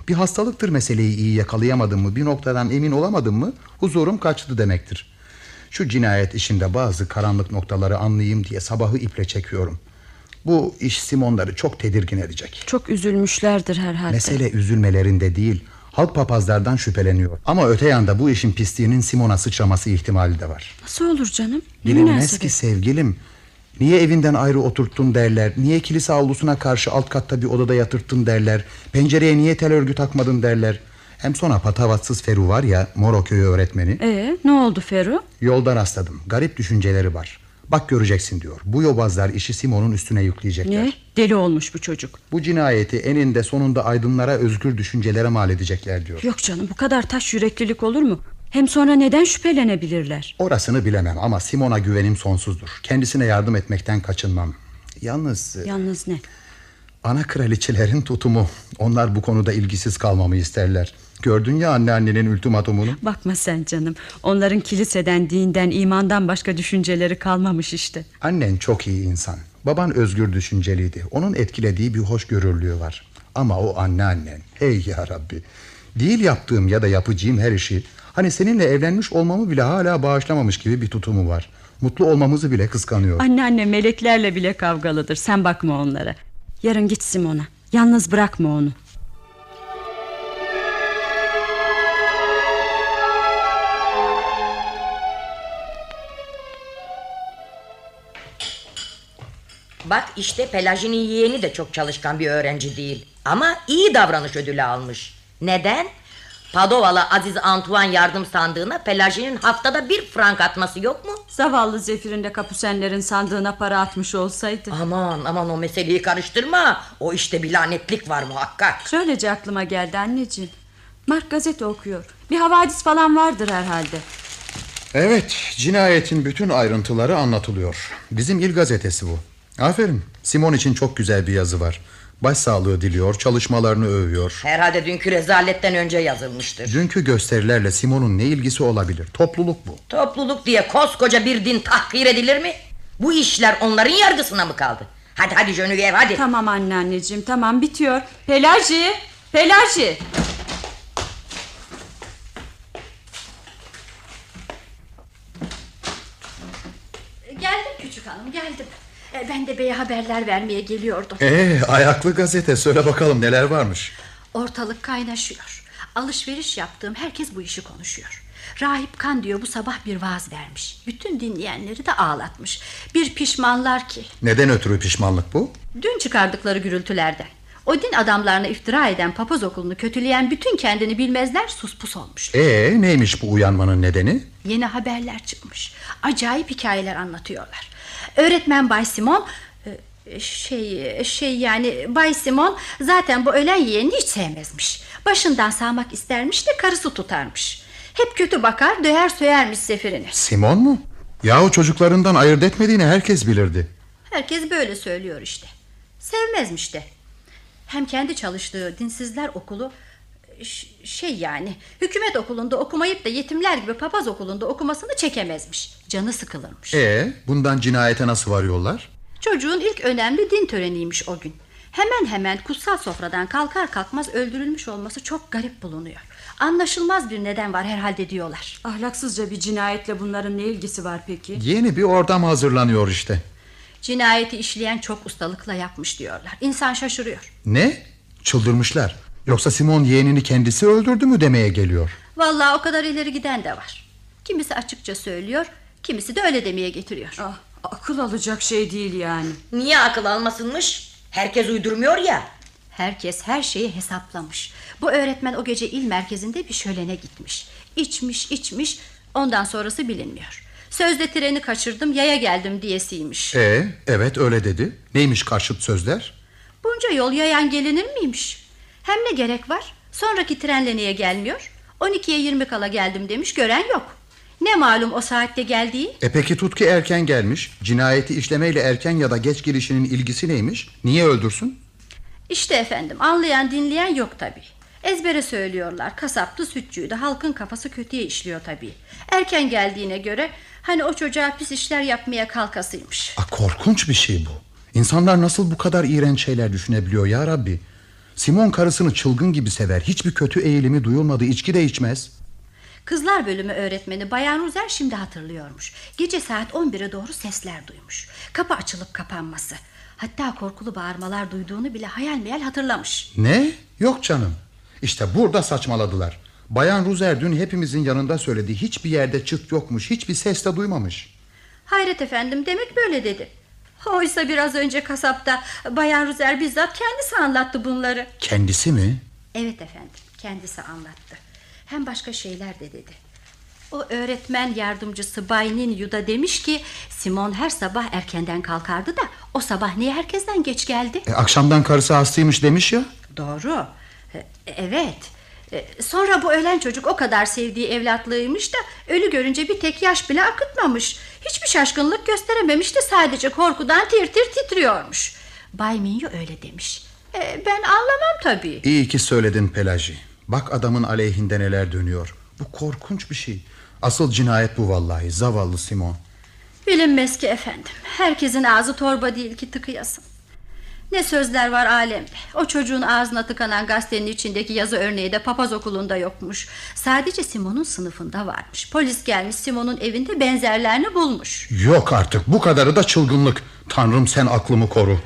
Bir hastalıktır meseleyi iyi yakalayamadım mı bir noktadan emin olamadım mı huzurum kaçtı demektir. Şu cinayet işinde bazı karanlık noktaları anlayayım diye sabahı iple çekiyorum. Bu iş Simonları çok tedirgin edecek. Çok üzülmüşlerdir herhalde. Mesele üzülmelerinde değil halk papazlardan şüpheleniyor. Ama öte yanda bu işin pisliğinin Simon'a sıçraması ihtimali de var. Nasıl olur canım? Ne Bilinmez ki sevgilim. Niye evinden ayrı oturttun derler. Niye kilise avlusuna karşı alt katta bir odada yatırttın derler. Pencereye niye tel örgü takmadın derler. Hem sonra patavatsız Feru var ya Moro köyü öğretmeni. Ee, ne oldu Feru? Yoldan rastladım. Garip düşünceleri var. Bak göreceksin diyor. Bu yobazlar işi Simon'un üstüne yükleyecekler. Ne? Deli olmuş bu çocuk. Bu cinayeti eninde sonunda aydınlara özgür düşüncelere mal edecekler diyor. Yok canım bu kadar taş yüreklilik olur mu? Hem sonra neden şüphelenebilirler? Orasını bilemem ama Simon'a güvenim sonsuzdur. Kendisine yardım etmekten kaçınmam. Yalnız e, Yalnız ne? ana kraliçelerin tutumu. Onlar bu konuda ilgisiz kalmamı isterler. Gördün ya anneannenin ultimatumunu. Bakma sen canım. Onların kiliseden, dinden, imandan başka düşünceleri kalmamış işte. Annen çok iyi insan. Baban özgür düşünceliydi. Onun etkilediği bir hoşgörülüğü var. Ama o anneannen. Hey ya Rabbi. Değil yaptığım ya da yapacağım her işi. Hani seninle evlenmiş olmamı bile hala bağışlamamış gibi bir tutumu var. Mutlu olmamızı bile kıskanıyor. Anneanne meleklerle bile kavgalıdır. Sen bakma onlara. Yarın git Simon'a. Yalnız bırakma onu. Bak işte Pelajin'in yeğeni de çok çalışkan bir öğrenci değil. Ama iyi davranış ödülü almış. Neden? Padovalı Aziz Antoine yardım sandığına Pelajin'in haftada bir frank atması yok mu? Zavallı Zefir'in de kapusenlerin sandığına para atmış olsaydı. Aman aman o meseleyi karıştırma. O işte bir lanetlik var muhakkak. Şöylece aklıma geldi anneciğim. Mark gazete okuyor. Bir havadis falan vardır herhalde. Evet, cinayetin bütün ayrıntıları anlatılıyor. Bizim il gazetesi bu. Aferin. Simon için çok güzel bir yazı var. Başsağlığı diliyor, çalışmalarını övüyor. Herhalde dünkü rezaletten önce yazılmıştır. Dünkü gösterilerle Simon'un ne ilgisi olabilir? Topluluk bu. Topluluk diye koskoca bir din tahkir edilir mi? Bu işler onların yargısına mı kaldı? Hadi hadi Jönüyev hadi. Tamam anneanneciğim tamam bitiyor. Pelaji! Pelaji! Geldim küçük hanım geldim. E, Ben de beye haberler vermeye geliyordum. Ee, ayaklı gazete söyle bakalım neler varmış. Ortalık kaynaşıyor. Alışveriş yaptığım herkes bu işi konuşuyor. Rahip Kan diyor bu sabah bir vaaz vermiş. Bütün dinleyenleri de ağlatmış. Bir pişmanlar ki. Neden ötürü pişmanlık bu? Dün çıkardıkları gürültülerden. O din adamlarına iftira eden papaz okulunu kötüleyen bütün kendini bilmezler suspus olmuş. Ee, neymiş bu uyanmanın nedeni? Yeni haberler çıkmış. Acayip hikayeler anlatıyorlar. Öğretmen Bay Simon e, şey şey yani Bay Simon zaten bu ölen yeğenini hiç sevmezmiş. Başından sağmak istermiş de karısı tutarmış. Hep kötü bakar döyer söyermiş sefirini. Simon mu? Yahu çocuklarından ayırt etmediğini herkes bilirdi. Herkes böyle söylüyor işte. Sevmezmiş de. Hem kendi çalıştığı dinsizler okulu şey yani hükümet okulunda okumayıp da yetimler gibi papaz okulunda okumasını çekemezmiş. Canı sıkılırmış. Ee, bundan cinayete nasıl varıyorlar? Çocuğun ilk önemli din töreniymiş o gün. Hemen hemen kutsal sofradan kalkar kalkmaz öldürülmüş olması çok garip bulunuyor. Anlaşılmaz bir neden var herhalde diyorlar. Ahlaksızca bir cinayetle bunların ne ilgisi var peki? Yeni bir ortam hazırlanıyor işte. Cinayeti işleyen çok ustalıkla yapmış diyorlar. İnsan şaşırıyor. Ne? Çıldırmışlar. Yoksa Simon yeğenini kendisi öldürdü mü demeye geliyor. Vallahi o kadar ileri giden de var. Kimisi açıkça söylüyor, kimisi de öyle demeye getiriyor. Ah, akıl alacak şey değil yani. Niye akıl almasınmış? Herkes uydurmuyor ya. Herkes her şeyi hesaplamış. Bu öğretmen o gece il merkezinde bir şölene gitmiş. İçmiş içmiş ondan sonrası bilinmiyor. Sözde treni kaçırdım yaya geldim diyesiymiş. Ee, evet öyle dedi. Neymiş karşıt sözler? Bunca yol yayan gelinir miymiş? Hem ne gerek var? Sonraki trenle niye gelmiyor? 12'ye 20 kala geldim demiş gören yok. Ne malum o saatte geldiği? E peki tut ki erken gelmiş. Cinayeti işlemeyle erken ya da geç girişinin ilgisi neymiş? Niye öldürsün? İşte efendim anlayan dinleyen yok tabi. Ezbere söylüyorlar kasaptı sütçüydü halkın kafası kötüye işliyor tabi. Erken geldiğine göre hani o çocuğa pis işler yapmaya kalkasıymış. A, korkunç bir şey bu. İnsanlar nasıl bu kadar iğrenç şeyler düşünebiliyor ya Rabbi? Simon karısını çılgın gibi sever. Hiçbir kötü eğilimi duyulmadı. içki de içmez. Kızlar bölümü öğretmeni Bayan Ruzer şimdi hatırlıyormuş. Gece saat 11'e doğru sesler duymuş. Kapı açılıp kapanması. Hatta korkulu bağırmalar duyduğunu bile hayal meyal hatırlamış. Ne? Yok canım. İşte burada saçmaladılar. Bayan Ruzer dün hepimizin yanında söyledi. Hiçbir yerde çıt yokmuş. Hiçbir ses de duymamış. Hayret efendim demek böyle dedi. Oysa biraz önce kasapta Bayan Ruzer bizzat kendisi anlattı bunları. Kendisi mi? Evet efendim kendisi anlattı. Hem başka şeyler de dedi. O öğretmen yardımcısı Bay Ninyu da demiş ki Simon her sabah erkenden kalkardı da o sabah niye herkesten geç geldi? E, akşamdan karısı hastaymış demiş ya. Doğru. E, Evet. E, Sonra bu ölen çocuk o kadar sevdiği evlatlığıymış da ölü görünce bir tek yaş bile akıtmamış. Hiçbir şaşkınlık gösterememişti sadece korkudan tir tir titriyormuş. Bay Minyo öyle demiş. E, ben anlamam tabii. İyi ki söyledin Pelaji. Bak adamın aleyhinde neler dönüyor. Bu korkunç bir şey. Asıl cinayet bu vallahi. Zavallı Simon. Bilinmez ki efendim. Herkesin ağzı torba değil ki tıkayasın. Ne sözler var alemde. O çocuğun ağzına tıkanan gazetenin içindeki yazı örneği de papaz okulunda yokmuş. Sadece Simon'un sınıfında varmış. Polis gelmiş Simon'un evinde benzerlerini bulmuş. Yok artık bu kadarı da çılgınlık. Tanrım sen aklımı koru.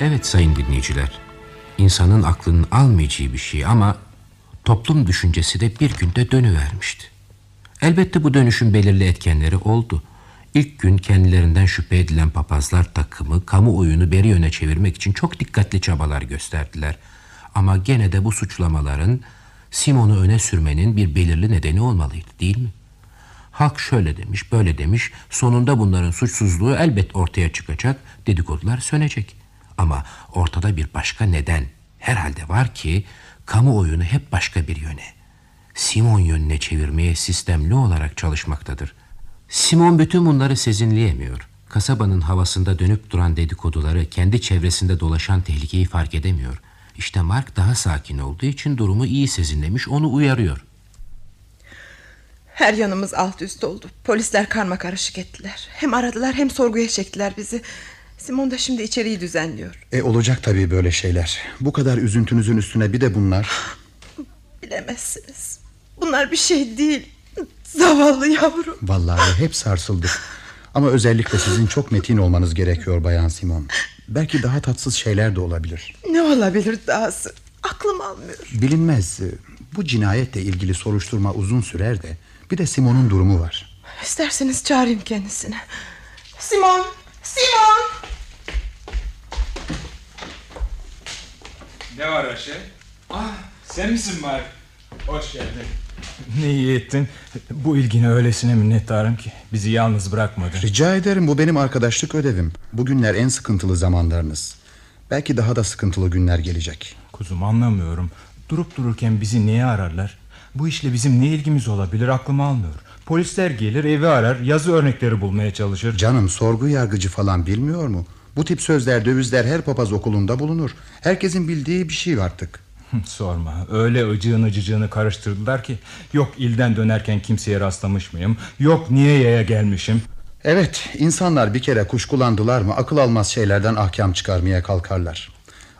Evet sayın dinleyiciler. İnsanın aklının almayacağı bir şey ama toplum düşüncesi de bir günde dönüvermişti. Elbette bu dönüşün belirli etkenleri oldu. İlk gün kendilerinden şüphe edilen papazlar takımı kamuoyunu beri yöne çevirmek için çok dikkatli çabalar gösterdiler. Ama gene de bu suçlamaların Simon'u öne sürmenin bir belirli nedeni olmalıydı değil mi? Halk şöyle demiş, böyle demiş. Sonunda bunların suçsuzluğu elbet ortaya çıkacak, dedikodular sönecek. Ama ortada bir başka neden herhalde var ki kamuoyunu hep başka bir yöne, Simon yönüne çevirmeye sistemli olarak çalışmaktadır. Simon bütün bunları sezinleyemiyor. Kasabanın havasında dönüp duran dedikoduları, kendi çevresinde dolaşan tehlikeyi fark edemiyor. İşte Mark daha sakin olduğu için durumu iyi sezinlemiş, onu uyarıyor. Her yanımız alt üst oldu. Polisler karma karışık ettiler. Hem aradılar hem sorguya çektiler bizi. Simon da şimdi içeriği düzenliyor. E olacak tabii böyle şeyler. Bu kadar üzüntünüzün üstüne bir de bunlar. Bilemezsiniz. Bunlar bir şey değil. Zavallı yavrum. Vallahi hep sarsıldık. Ama özellikle sizin çok metin olmanız gerekiyor Bayan Simon. Belki daha tatsız şeyler de olabilir. Ne olabilir dahası? Aklım almıyor. Bilinmez. Bu cinayetle ilgili soruşturma uzun sürer de bir de Simon'un durumu var. İsterseniz çağırayım kendisini. Simon! Simon! Ne var Aşe? Ah sen misin Mark? Hoş geldin. Ne iyi ettin. Bu ilgine öylesine minnettarım ki bizi yalnız bırakmadın. Rica ederim bu benim arkadaşlık ödevim. Bugünler en sıkıntılı zamanlarınız. Belki daha da sıkıntılı günler gelecek. Kuzum anlamıyorum. Durup dururken bizi niye ararlar? Bu işle bizim ne ilgimiz olabilir aklım almıyor. Polisler gelir evi arar yazı örnekleri bulmaya çalışır. Canım sorgu yargıcı falan bilmiyor mu? Bu tip sözler dövizler her papaz okulunda bulunur. Herkesin bildiği bir şey artık. Sorma. Öyle ıcığını cıcığını karıştırdılar ki Yok ilden dönerken kimseye rastlamış mıyım? Yok niye yaya gelmişim? Evet insanlar bir kere kuşkulandılar mı Akıl almaz şeylerden ahkam çıkarmaya kalkarlar.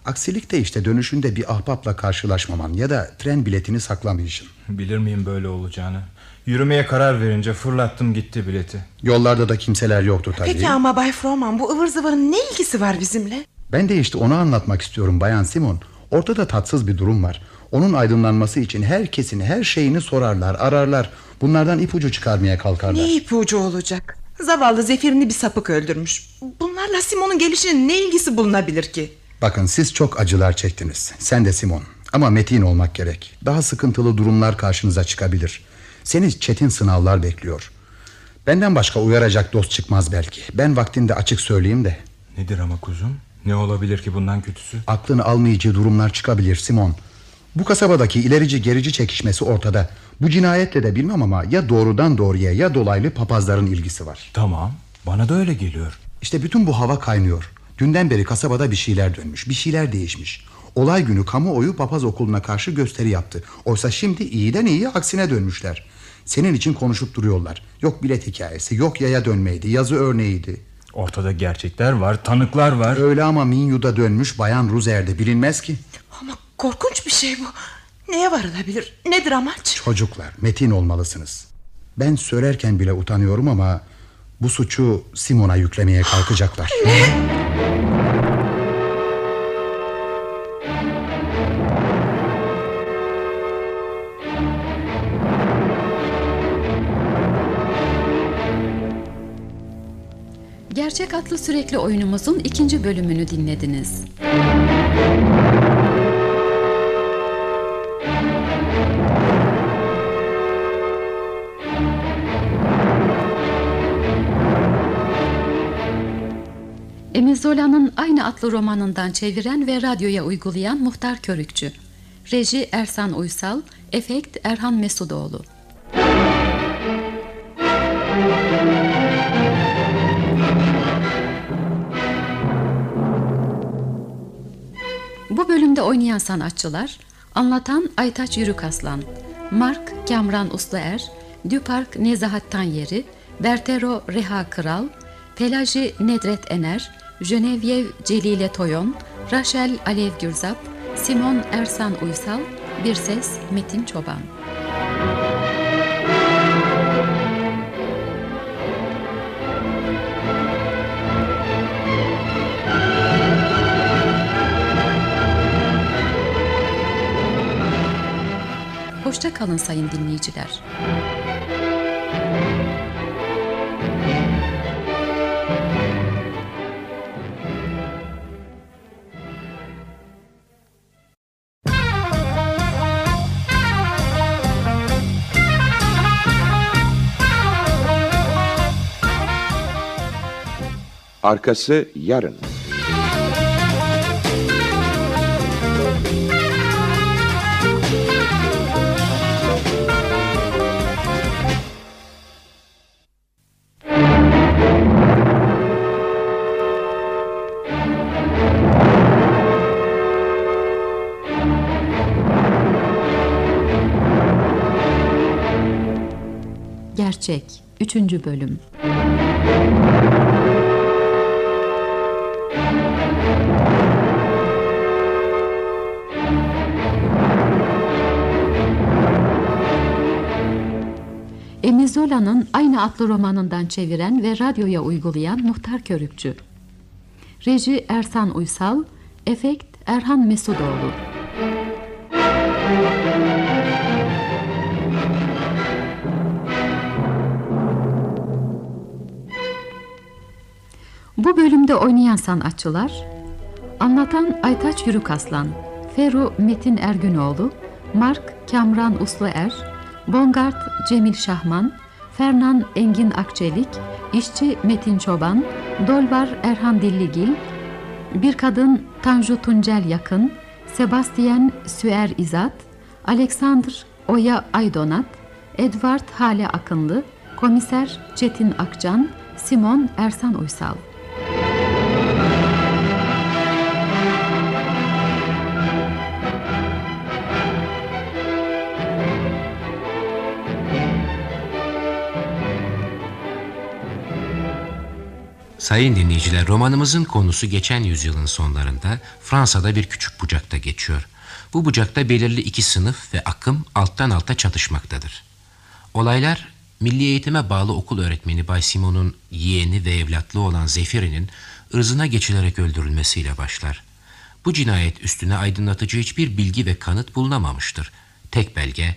Aksilik de işte dönüşünde bir ahbapla karşılaşmaman Ya da tren biletini saklamayışın. Bilir miyim böyle olacağını Yürümeye karar verince fırlattım gitti bileti. Yollarda da kimseler yoktu tabii. Peki ama Bay Froman bu ıvır zıvırın ne ilgisi var bizimle? Ben de işte onu anlatmak istiyorum Bayan Simon. Ortada tatsız bir durum var. Onun aydınlanması için herkesin her şeyini sorarlar ararlar. Bunlardan ipucu çıkarmaya kalkarlar. Ne ipucu olacak? Zavallı Zefir'ini bir sapık öldürmüş. Bunlarla Simon'un gelişinin ne ilgisi bulunabilir ki? Bakın siz çok acılar çektiniz. Sen de Simon. Ama metin olmak gerek. Daha sıkıntılı durumlar karşınıza çıkabilir Seni çetin sınavlar bekliyor. Benden başka uyaracak dost çıkmaz belki. Ben vaktinde açık söyleyeyim de. Nedir ama kuzum? Ne olabilir ki bundan kötüsü? Aklını almayacağı durumlar çıkabilir Simon. Bu kasabadaki ilerici gerici çekişmesi ortada. Bu cinayetle de bilmem ama Ya doğrudan doğruya ya dolaylı papazların ilgisi var. Tamam bana da öyle geliyor. İşte bütün bu hava kaynıyor. Dünden beri kasabada bir şeyler dönmüş Bir şeyler değişmiş. Olay günü kamuoyu papaz okuluna karşı gösteri yaptı. Oysa şimdi iyiden iyi aksine dönmüşler Senin için konuşup duruyorlar Yok bilet hikayesi yok yaya dönmeydi Yazı örneğiydi Ortada gerçekler var tanıklar var Öyle ama Minyu'da dönmüş Bayan Ruzer'de bilinmez ki Ama korkunç bir şey bu. Neye varılabilir? Nedir amaç? Çocuklar metin olmalısınız Ben söylerken bile utanıyorum ama Bu suçu Simon'a yüklemeye kalkacaklar Ne? Gerçek adlı sürekli oyunumuzun ikinci bölümünü dinlediniz. Emil Zola'nın aynı adlı romanından çeviren ve radyoya uygulayan Muhtar Körükçü. Reji Ersan Uysal, efekt Erhan Mesudoğlu. Oynayan sanatçılar Anlatan Aytaç Yürükaslan Mark Kamran Usluer Düpark Nezahat Tanyeri Bertero Reha Kral Pelaji Nedret Ener Genevieve Celile Toyon Rachel Alev Gürzap Simon Ersan Uysal Bir Ses Metin Çoban Hoşça kalın sayın dinleyiciler. Arkası yarın. 3. bölüm Emil Zola'nın aynı adlı romanından çeviren ve radyoya uygulayan Muhtar Körükçü. Reji Ersan Uysal, efekt Erhan Mesudoğlu. Bu bölümde oynayan sanatçılar Anlatan Aytaç Yürükaslan Feru Metin Ergünoğlu Mark Kamran Usluer Bongard Cemil Şahman Fernan Engin Akçelik İşçi Metin Çoban Dolvar Erhan Dilligil Bir Kadın Tanju Tuncel Yakın Sebastian Süer İzat Alexander Oya Aydonat Edward Hale Akınlı Komiser Çetin Akcan Simon Ersan Uysal Sayın dinleyiciler romanımızın konusu geçen yüzyılın sonlarında Fransa'da bir küçük bucakta geçiyor. Bu bucakta belirli iki sınıf ve akım alttan alta çatışmaktadır. Olaylar milli eğitime bağlı okul öğretmeni Bay Simon'un yeğeni ve evlatlığı olan Zefiri'nin ırzına geçilerek öldürülmesiyle başlar. Bu cinayet üstüne aydınlatıcı hiçbir bilgi ve kanıt bulunamamıştır. Tek belge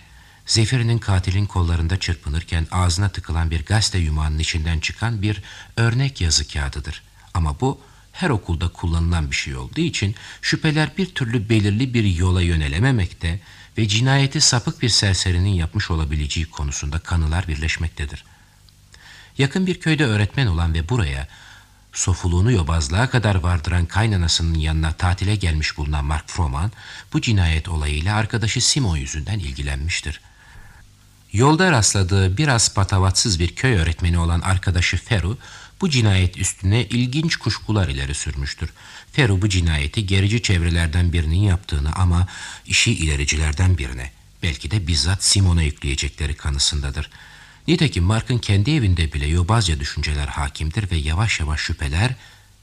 Zefir'in katilin kollarında çırpınırken ağzına tıkılan bir gazete yumağının içinden çıkan bir örnek yazı kağıdıdır. Ama bu her okulda kullanılan bir şey olduğu için şüpheler bir türlü belirli bir yola yönelememekte ve cinayeti sapık bir serserinin yapmış olabileceği konusunda kanılar birleşmektedir. Yakın bir köyde öğretmen olan ve buraya sofuluğunu yobazlığa kadar vardıran kaynanasının yanına tatile gelmiş bulunan Mark Froman bu cinayet olayıyla arkadaşı Simon yüzünden ilgilenmiştir. Yolda rastladığı biraz patavatsız bir köy öğretmeni olan arkadaşı Feru bu cinayet üstüne ilginç kuşkular ileri sürmüştür. Feru bu cinayeti gerici çevrelerden birinin yaptığını ama işi ilericilerden birine belki de bizzat Simon'a yükleyecekleri kanısındadır. Nitekim Mark'ın kendi evinde bile yobazca düşünceler hakimdir ve yavaş yavaş şüpheler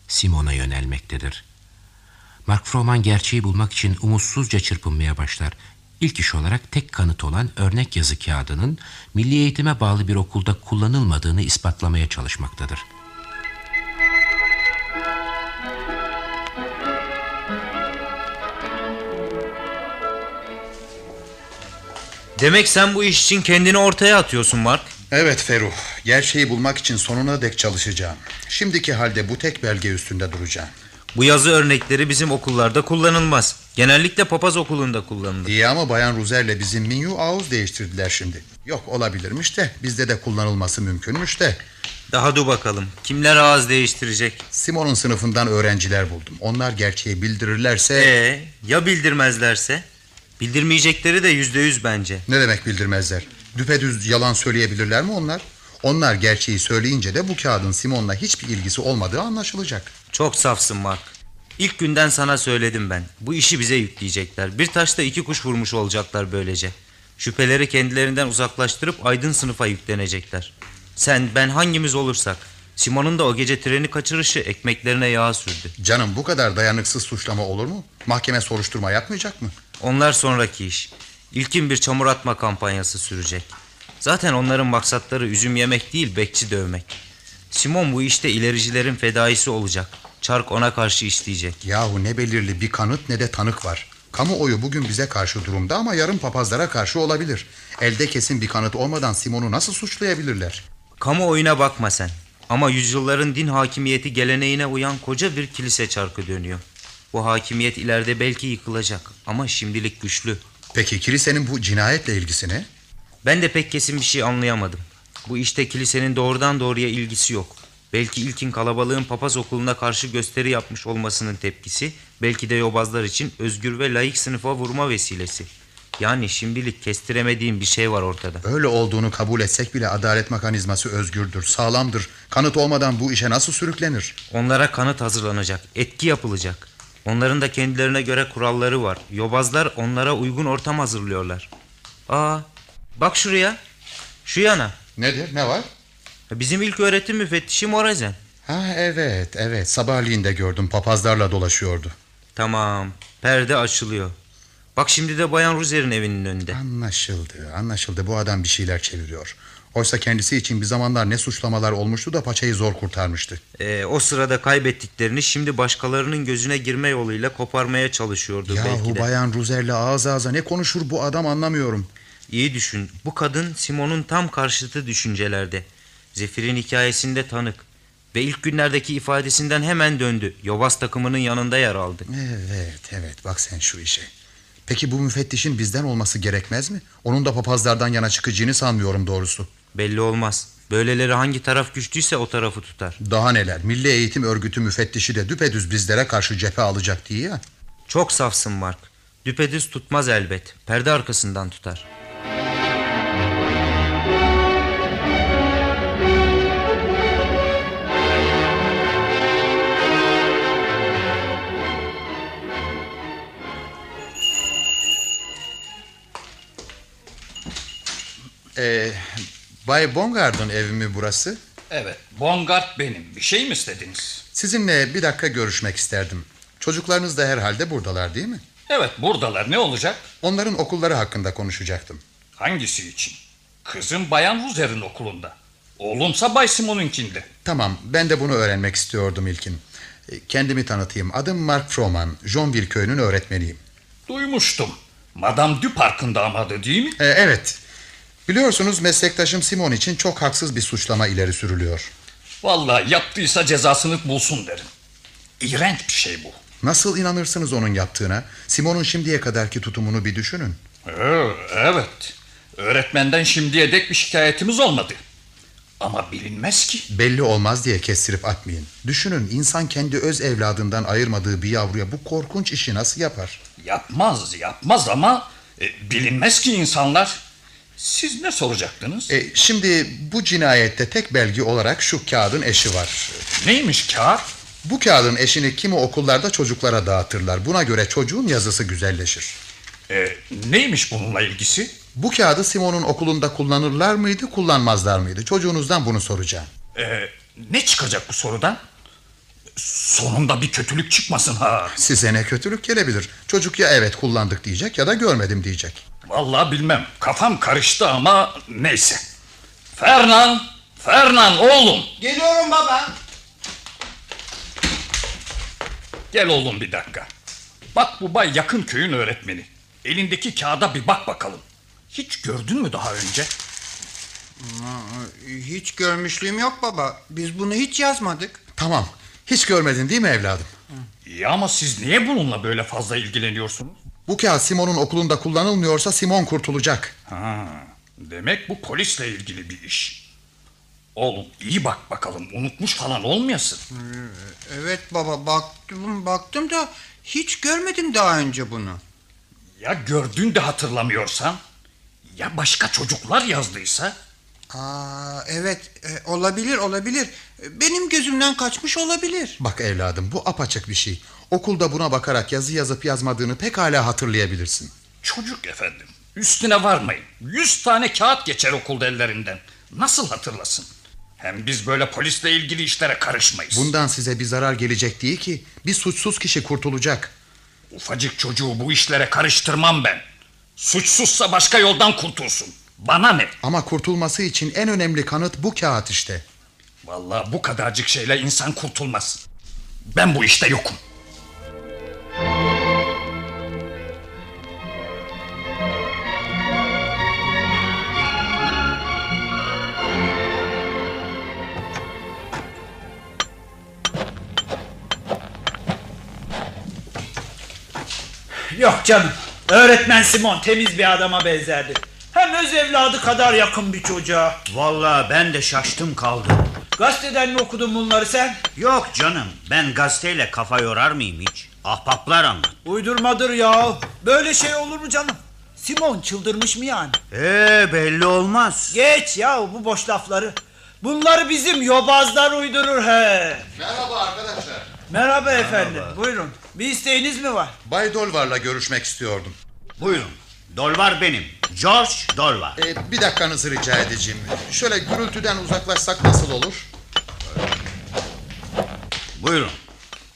Simon'a yönelmektedir. Mark Froman gerçeği bulmak için umutsuzca çırpınmaya başlar. İlk iş olarak tek kanıt olan örnek yazı kağıdının milli eğitime bağlı bir okulda kullanılmadığını ispatlamaya çalışmaktadır. Demek sen bu iş için kendini ortaya atıyorsun Mark. Evet Feruh. Gerçeği bulmak için sonuna dek çalışacağım. Şimdiki halde bu tek belge üstünde duracağım. Bu yazı örnekleri bizim okullarda kullanılmaz. Genellikle papaz okulunda kullanılır. İyi ama Bayan Ruzer'le bizim Minyu ağız değiştirdiler şimdi. Yok olabilirmiş de bizde de kullanılması mümkünmüş de. Daha dur bakalım. Kimler ağız değiştirecek? Simon'un sınıfından öğrenciler buldum. Onlar gerçeği bildirirlerse... Ee, ya bildirmezlerse? Bildirmeyecekleri de yüzde yüz bence. Ne demek bildirmezler? Düpedüz yalan söyleyebilirler mi onlar? Onlar gerçeği söyleyince de bu kağıdın Simon'la hiçbir ilgisi olmadığı anlaşılacak. Çok safsın Mark. İlk günden sana söyledim ben. Bu işi bize yükleyecekler. Bir taşta iki kuş vurmuş olacaklar böylece. Şüpheleri kendilerinden uzaklaştırıp aydın sınıfa yüklenecekler. Sen ben hangimiz olursak. Simon'un da o gece treni kaçırışı ekmeklerine yağ sürdü. Canım bu kadar dayanıksız suçlama olur mu? Mahkeme soruşturma yapmayacak mı? Onlar sonraki iş. İlkin bir çamur atma kampanyası sürecek. Zaten onların maksatları üzüm yemek değil bekçi dövmek. Simon bu işte ilericilerin fedaisi olacak. Çark ona karşı işleyecek. Yahu ne belirli bir kanıt ne de tanık var. Kamuoyu bugün bize karşı durumda ama yarın papazlara karşı olabilir. Elde kesin bir kanıt olmadan Simon'u nasıl suçlayabilirler? Kamuoyuna bakma sen. Ama yüzyılların din hakimiyeti geleneğine uyan koca bir kilise çarkı dönüyor. Bu hakimiyet ileride belki yıkılacak ama şimdilik güçlü. Peki kilisenin bu cinayetle ilgisi ne? Ben de pek kesin bir şey anlayamadım. Bu işte kilisenin doğrudan doğruya ilgisi yok. Belki ilkin kalabalığın papaz okuluna karşı gösteri yapmış olmasının tepkisi, belki de yobazlar için özgür ve layık sınıfa vurma vesilesi. Yani şimdilik kestiremediğim bir şey var ortada. Öyle olduğunu kabul etsek bile adalet mekanizması özgürdür, sağlamdır. Kanıt olmadan bu işe nasıl sürüklenir? Onlara kanıt hazırlanacak, etki yapılacak. Onların da kendilerine göre kuralları var. Yobazlar onlara uygun ortam hazırlıyorlar. Aa, bak şuraya. Şu yana. Nedir, ne var? Bizim ilk öğretim müfettişi Morazen. Ha evet, evet. Sabahleyin de gördüm papazlarla dolaşıyordu. Tamam, perde açılıyor. Bak şimdi de Bayan Ruzer'in evinin önünde. Anlaşıldı, anlaşıldı. Bu adam bir şeyler çeviriyor. Oysa kendisi için bir zamanlar ne suçlamalar olmuştu da paçayı zor kurtarmıştı. Ee, o sırada kaybettiklerini şimdi başkalarının gözüne girme yoluyla koparmaya çalışıyordu belki Yahu de. Bayan Ruzer'le ağız ağza ne konuşur bu adam anlamıyorum. İyi düşün. Bu kadın Simon'un tam karşıtı düşüncelerde. Zefir'in hikayesinde tanık. Ve ilk günlerdeki ifadesinden hemen döndü. Yobaz takımının yanında yer aldı. Evet, evet. Bak sen şu işe. Peki bu müfettişin bizden olması gerekmez mi? Onun da papazlardan yana çıkacağını sanmıyorum doğrusu. Belli olmaz. Böyleleri hangi taraf güçlüyse o tarafı tutar. Daha neler? Milli Eğitim Örgütü müfettişi de düpedüz bizlere karşı cephe alacak diye ya. Çok safsın Mark. Düpedüz tutmaz elbet. Perde arkasından tutar. Ee, Bay Bongard'ın evi mi burası? Evet, Bongard benim. Bir şey mi istediniz? Sizinle bir dakika görüşmek isterdim. Çocuklarınız da herhalde buradalar değil mi? Evet, buradalar. Ne olacak? Onların okulları hakkında konuşacaktım. Hangisi için? Kızım Bayan Ruzer'in okulunda. Oğlumsa Bay Simon'unkinde. Tamam, ben de bunu öğrenmek istiyordum ilkin. Ee, Kendimi tanıtayım. Adım Mark Froman. Johnville köyünün öğretmeniyim. Duymuştum. Madame Duparc'ın damadı değil mi? Ee, evet. Biliyorsunuz meslektaşım Simon için çok haksız bir suçlama ileri sürülüyor. Vallahi yaptıysa cezasını bulsun derim. İğrenç bir şey bu. Nasıl inanırsınız onun yaptığına? Simon'un şimdiye kadarki tutumunu bir düşünün. Ee, evet. Öğretmenden şimdiye dek bir şikayetimiz olmadı. Ama bilinmez ki. Belli olmaz diye kestirip atmayın. Düşünün insan kendi öz evladından ayırmadığı bir yavruya bu korkunç işi nasıl yapar? Yapmaz, yapmaz ama e, bilinmez ki insanlar. Siz ne soracaktınız? E, şimdi bu cinayette tek belge olarak şu kağıdın eşi var. Neymiş kağıt? Bu kağıdın eşini kimi okullarda çocuklara dağıtırlar. Buna göre çocuğun yazısı güzelleşir. E, neymiş bununla ilgisi? Bu kağıdı Simon'un okulunda kullanırlar mıydı, kullanmazlar mıydı? Çocuğunuzdan bunu soracağım. E, ne çıkacak bu sorudan? Sonunda bir kötülük çıkmasın ha. Size ne kötülük gelebilir? Çocuk ya evet kullandık diyecek ya da görmedim diyecek. Vallahi bilmem. Kafam karıştı ama neyse. Fernan, Fernan oğlum. Geliyorum baba. Gel oğlum bir dakika. Bak bu bay yakın köyün öğretmeni. Elindeki kağıda bir bak bakalım. Hiç gördün mü daha önce? Hiç görmüşlüğüm yok baba. Biz bunu hiç yazmadık. Tamam. Hiç görmedin değil mi evladım? İyi ama siz niye bununla böyle fazla ilgileniyorsunuz? Bu kağıt Simon'un okulunda kullanılmıyorsa Simon kurtulacak. Ha, demek bu polisle ilgili bir iş. Oğlum iyi bak bakalım unutmuş falan olmayasın. Evet baba baktım baktım da hiç görmedim daha önce bunu. Ya gördün de hatırlamıyorsan? Ya başka çocuklar yazdıysa? Aa, evet e, olabilir olabilir. Benim gözümden kaçmış olabilir. Bak evladım bu apaçık bir şey. Okulda buna bakarak yazı yazıp yazmadığını pekala hatırlayabilirsin. Çocuk efendim. Üstüne varmayın. Yüz tane kağıt geçer okulda ellerinden. Nasıl hatırlasın? Hem biz böyle polisle ilgili işlere karışmayız. Bundan size bir zarar gelecek değil ki. Bir suçsuz kişi kurtulacak. Ufacık çocuğu bu işlere karıştırmam ben. Suçsuzsa başka yoldan kurtulsun. Bana ne? Ama kurtulması için en önemli kanıt bu kağıt işte. Vallahi bu kadarcık şeyle insan kurtulmaz. Ben bu işte yokum. Yok canım. Öğretmen Simon temiz bir adama benzerdi. Hem öz evladı kadar yakın bir çocuğa. Vallahi ben de şaştım kaldım. Gazeteden mi okudun bunları sen? Yok canım ben gazeteyle kafa yorar mıyım hiç? Ahbaplar anlat. Uydurmadır ya. Böyle şey olur mu canım? Simon çıldırmış mı yani? Ee belli olmaz. Geç ya bu boş lafları. Bunları bizim yobazlar uydurur he. Merhaba arkadaşlar. Merhaba efendim. Buyurun. Bir isteğiniz mi var? Bay Dolvar'la görüşmek istiyordum. Buyurun. Dolvar benim. George Dolvar. Ee, bir dakikanızı rica edeceğim. Şöyle gürültüden uzaklaşsak nasıl olur? Buyurun.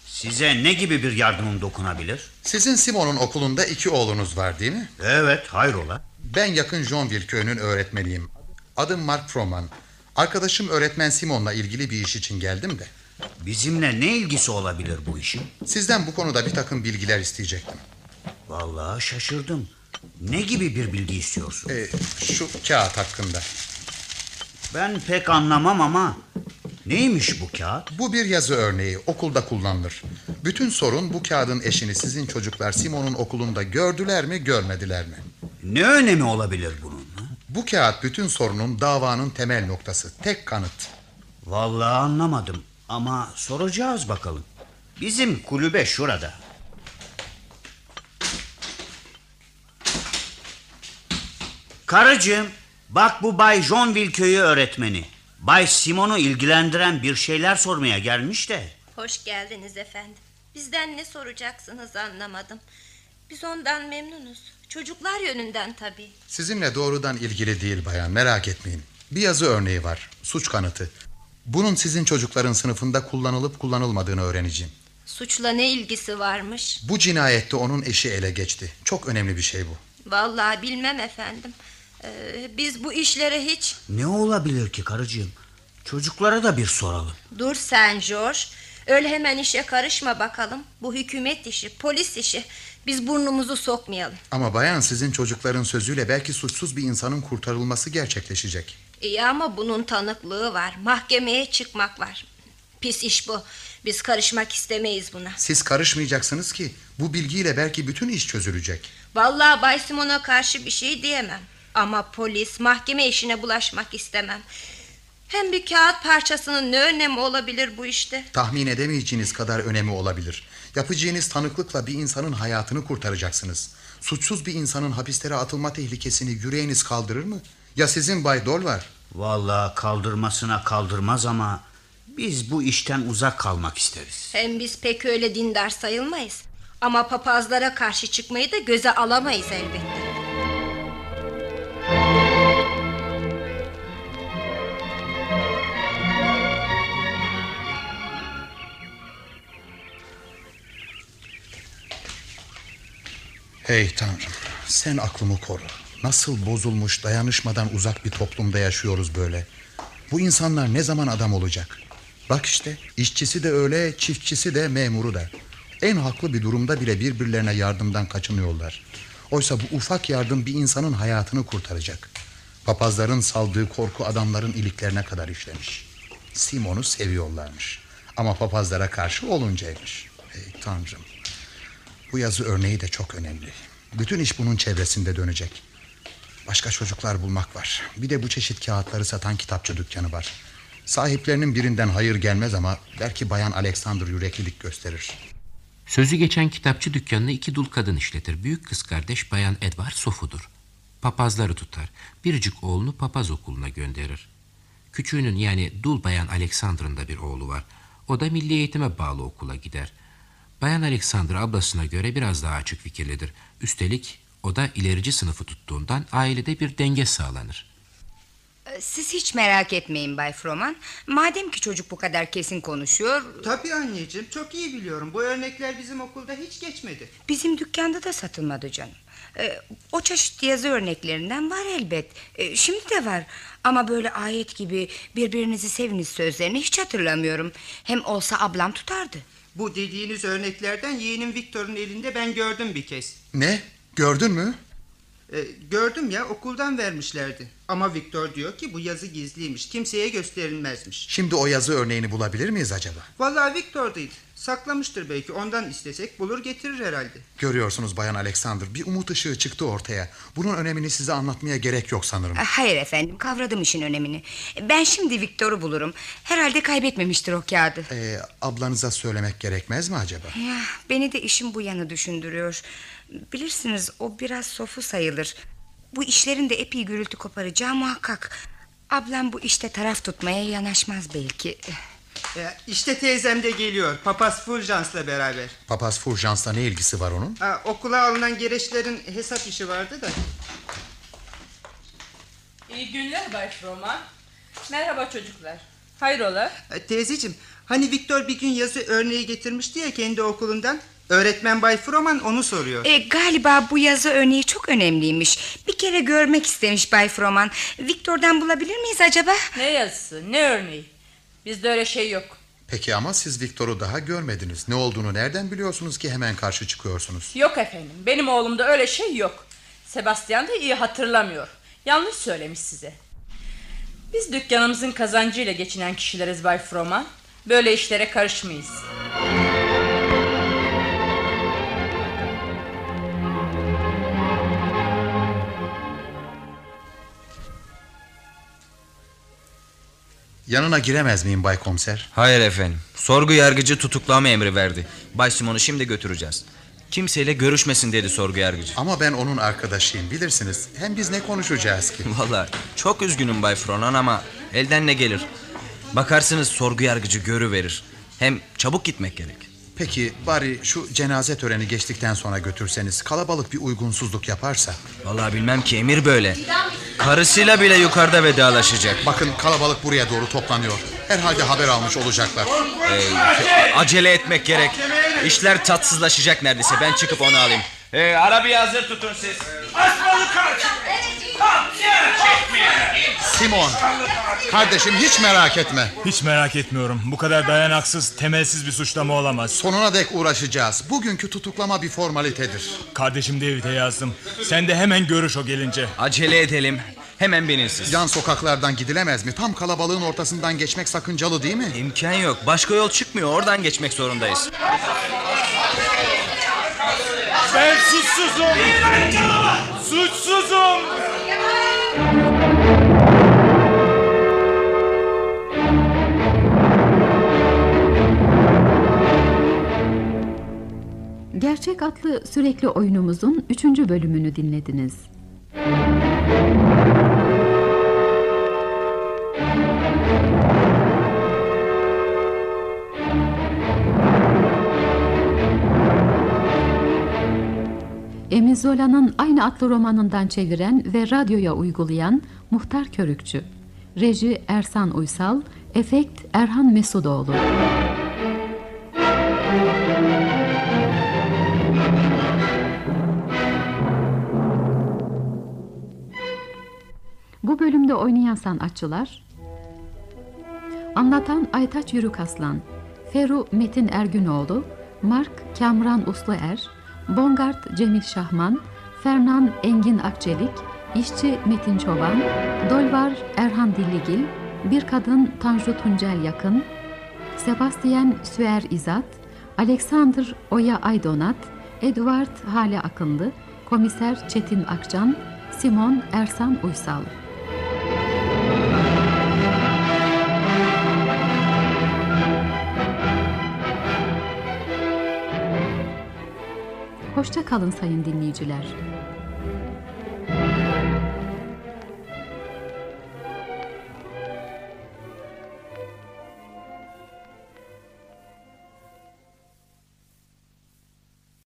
Size ne gibi bir yardımım dokunabilir? Sizin Simon'un okulunda iki oğlunuz var değil mi? Evet hayrola. Ben yakın Johnville köyünün öğretmeniyim. Adım Mark Froman. Arkadaşım öğretmen Simon'la ilgili bir iş için geldim de. Bizimle ne ilgisi olabilir bu işin? Sizden bu konuda bir takım bilgiler isteyecektim. Vallahi şaşırdım. Ne gibi bir bilgi istiyorsun? Ee, şu kağıt hakkında. Ben pek anlamam ama neymiş bu kağıt? Bu bir yazı örneği okulda kullanılır. Bütün sorun bu kağıdın eşini sizin çocuklar Simon'un okulunda gördüler mi görmediler mi? Ne önemi olabilir bunun? Bu kağıt bütün sorunun davanın temel noktası. Tek kanıt. Vallahi anlamadım ama soracağız bakalım. Bizim kulübe şurada. Karıcığım bak bu Bay Johnville köyü öğretmeni. Bay Simon'u ilgilendiren bir şeyler sormaya gelmiş de. Hoş geldiniz efendim. Bizden ne soracaksınız anlamadım. Biz ondan memnunuz. Çocuklar yönünden tabii. Sizinle doğrudan ilgili değil bayan merak etmeyin. Bir yazı örneği var. Suç kanıtı. Bunun sizin çocukların sınıfında kullanılıp kullanılmadığını öğreneceğim. Suçla ne ilgisi varmış? Bu cinayette onun eşi ele geçti. Çok önemli bir şey bu. Vallahi bilmem efendim. Ee, biz bu işlere hiç... Ne olabilir ki karıcığım? Çocuklara da bir soralım. Dur sen George. Öyle hemen işe karışma bakalım. Bu hükümet işi, polis işi. Biz burnumuzu sokmayalım. Ama bayan sizin çocukların sözüyle belki suçsuz bir insanın kurtarılması gerçekleşecek. İyi ama bunun tanıklığı var. Mahkemeye çıkmak var. Pis iş bu. Biz karışmak istemeyiz buna. Siz karışmayacaksınız ki bu bilgiyle belki bütün iş çözülecek. Vallahi Bay Simon'a karşı bir şey diyemem. Ama polis mahkeme işine bulaşmak istemem. Hem bir kağıt parçasının ne önemi olabilir bu işte? Tahmin edemeyeceğiniz kadar önemi olabilir. Yapacağınız tanıklıkla bir insanın hayatını kurtaracaksınız. Suçsuz bir insanın hapislere atılma tehlikesini yüreğiniz kaldırır mı? Ya sizin Bay Dol var? Vallahi kaldırmasına kaldırmaz ama biz bu işten uzak kalmak isteriz. Hem biz pek öyle dindar sayılmayız. Ama papazlara karşı çıkmayı da göze alamayız elbette. Hey Tanrım sen aklımı koru. Nasıl bozulmuş dayanışmadan uzak bir toplumda yaşıyoruz böyle. Bu insanlar ne zaman adam olacak? Bak işte işçisi de öyle çiftçisi de memuru da. En haklı bir durumda bile birbirlerine yardımdan kaçınıyorlar. Oysa bu ufak yardım bir insanın hayatını kurtaracak. Papazların saldığı korku adamların iliklerine kadar işlemiş. Simon'u seviyorlarmış. Ama papazlara karşı oluncaymış. Ey tanrım. Bu yazı örneği de çok önemli. Bütün iş bunun çevresinde dönecek. Başka çocuklar bulmak var. Bir de bu çeşit kağıtları satan kitapçı dükkanı var. Sahiplerinin birinden hayır gelmez ama belki Bayan Alexander yüreklilik gösterir. Sözü geçen kitapçı dükkanını iki dul kadın işletir. Büyük kız kardeş Bayan Edward Sofu'dur. Papazları tutar. Biricik oğlunu papaz okuluna gönderir. Küçüğünün yani dul Bayan Alexander'ın da bir oğlu var. O da milli eğitime bağlı okula gider. Bayan Alexander ablasına göre biraz daha açık fikirlidir. Üstelik o da ilerici sınıfı tuttuğundan ailede bir denge sağlanır. Siz hiç merak etmeyin Bay Froman. Madem ki çocuk bu kadar kesin konuşuyor... Tabii anneciğim çok iyi biliyorum. Bu örnekler bizim okulda hiç geçmedi. Bizim dükkanda da satılmadı canım. Ee, o çeşit yazı örneklerinden var elbet. Ee, şimdi de var. Ama böyle ayet gibi birbirinizi seviniz sözlerini hiç hatırlamıyorum. Hem olsa ablam tutardı. Bu dediğiniz örneklerden yeğenim Victor'un elinde ben gördüm bir kez. Ne? Gördün mü? Ee, gördüm ya okuldan vermişlerdi. Ama Victor diyor ki bu yazı gizliymiş. Kimseye gösterilmezmiş. Şimdi o yazı örneğini bulabilir miyiz acaba? Vallahi Victor'daydı. Saklamıştır belki. Ondan istesek bulur getirir herhalde. Görüyorsunuz Bayan Alexander bir umut ışığı çıktı ortaya. Bunun önemini size anlatmaya gerek yok sanırım. Ah, Hayır efendim kavradım işin önemini. Ben şimdi Victor'u bulurum. Herhalde kaybetmemiştir o kağıdı. Ee, ablanıza söylemek gerekmez mi acaba? Ya, beni de işin bu yanı düşündürüyor. Bilirsiniz o biraz sofu sayılır. Bu işlerin de epey gürültü koparacağı muhakkak. Ablam bu işte taraf tutmaya yanaşmaz belki. Ee, işte teyzem de geliyor. Papaz Fuljans'la beraber. Papaz Fuljans'la ne ilgisi var onun? Ha, okula alınan gereçlerin hesap işi vardı da. İyi günler Bay Roman. Merhaba çocuklar. Hayrola? Ee, teyzeciğim hani Victor bir gün yazı örneği getirmişti ya kendi okulundan. Öğretmen Bay Froman onu soruyor. E, galiba bu yazı örneği çok önemliymiş. Bir kere görmek istemiş Bay Froman. Victor'dan bulabilir miyiz acaba? Ne yazısı ne örneği? Bizde öyle şey yok. Peki ama siz Victor'u daha görmediniz. Ne olduğunu nereden biliyorsunuz ki hemen karşı çıkıyorsunuz? Yok efendim benim oğlumda öyle şey yok. Sebastian da iyi hatırlamıyor. Yanlış söylemiş size. Biz dükkanımızın kazancıyla geçinen kişileriz Bay Froman. Böyle işlere karışmayız. Yanına giremez miyim Bay Komiser? Hayır efendim. Sorgu yargıcı tutuklama emri verdi. Bay Simon'u şimdi götüreceğiz. Kimseyle görüşmesin dedi sorgu yargıcı. Ama ben onun arkadaşıyım bilirsiniz. Hem biz ne konuşacağız ki? Vallahi çok üzgünüm Bay Fronan ama elden ne gelir? Bakarsınız sorgu yargıcı görü verir. Hem çabuk gitmek gerek. Peki bari şu cenaze töreni geçtikten sonra götürseniz kalabalık bir uygunsuzluk yaparsa. Vallahi bilmem ki emir böyle. Karısıyla bile yukarıda vedalaşacak. Bakın kalabalık buraya doğru toplanıyor. Herhalde haber almış olacaklar. Ee, acele etmek gerek. İşler tatsızlaşacak neredeyse. Ben çıkıp onu alayım. Ee, arabayı hazır tutun siz. Asmalı kaç! Simon, kardeşim hiç merak etme. Hiç merak etmiyorum. Bu kadar dayanaksız, temelsiz bir suçlama olamaz. Sonuna dek uğraşacağız. Bugünkü tutuklama bir formalitedir. Kardeşim David'e yazdım. Sen de hemen görüş o gelince. Acele edelim. Hemen binin siz. Yan sokaklardan gidilemez mi? Tam kalabalığın ortasından geçmek sakıncalı değil mi? İmkan yok. Başka yol çıkmıyor. Oradan geçmek zorundayız. Ben suçsuzum! Suçsuzum! Gerçek adlı sürekli oyunumuzun 3. bölümünü dinlediniz. Emil Zola'nın aynı adlı romanından çeviren ve radyoya uygulayan Muhtar Körükçü. Reji Ersan Uysal, efekt Erhan Mesudoğlu. Bu bölümde oynayan sanatçılar Anlatan Aytaç Yürük Aslan Feru Metin Ergünoğlu Mark Kamran Usluer Bongard Cemil Şahman Fernan Engin Akçelik işçi Metin Çoban, Dolvar Erhan Dilligil, bir kadın Tanju Tuncel Yakın, Sebastian Süer İzat, Alexander Oya Aydonat, Edward Hale Akınlı, Komiser Çetin Akcan, Simon Ersan Uysal. Hoşça kalın sayın dinleyiciler.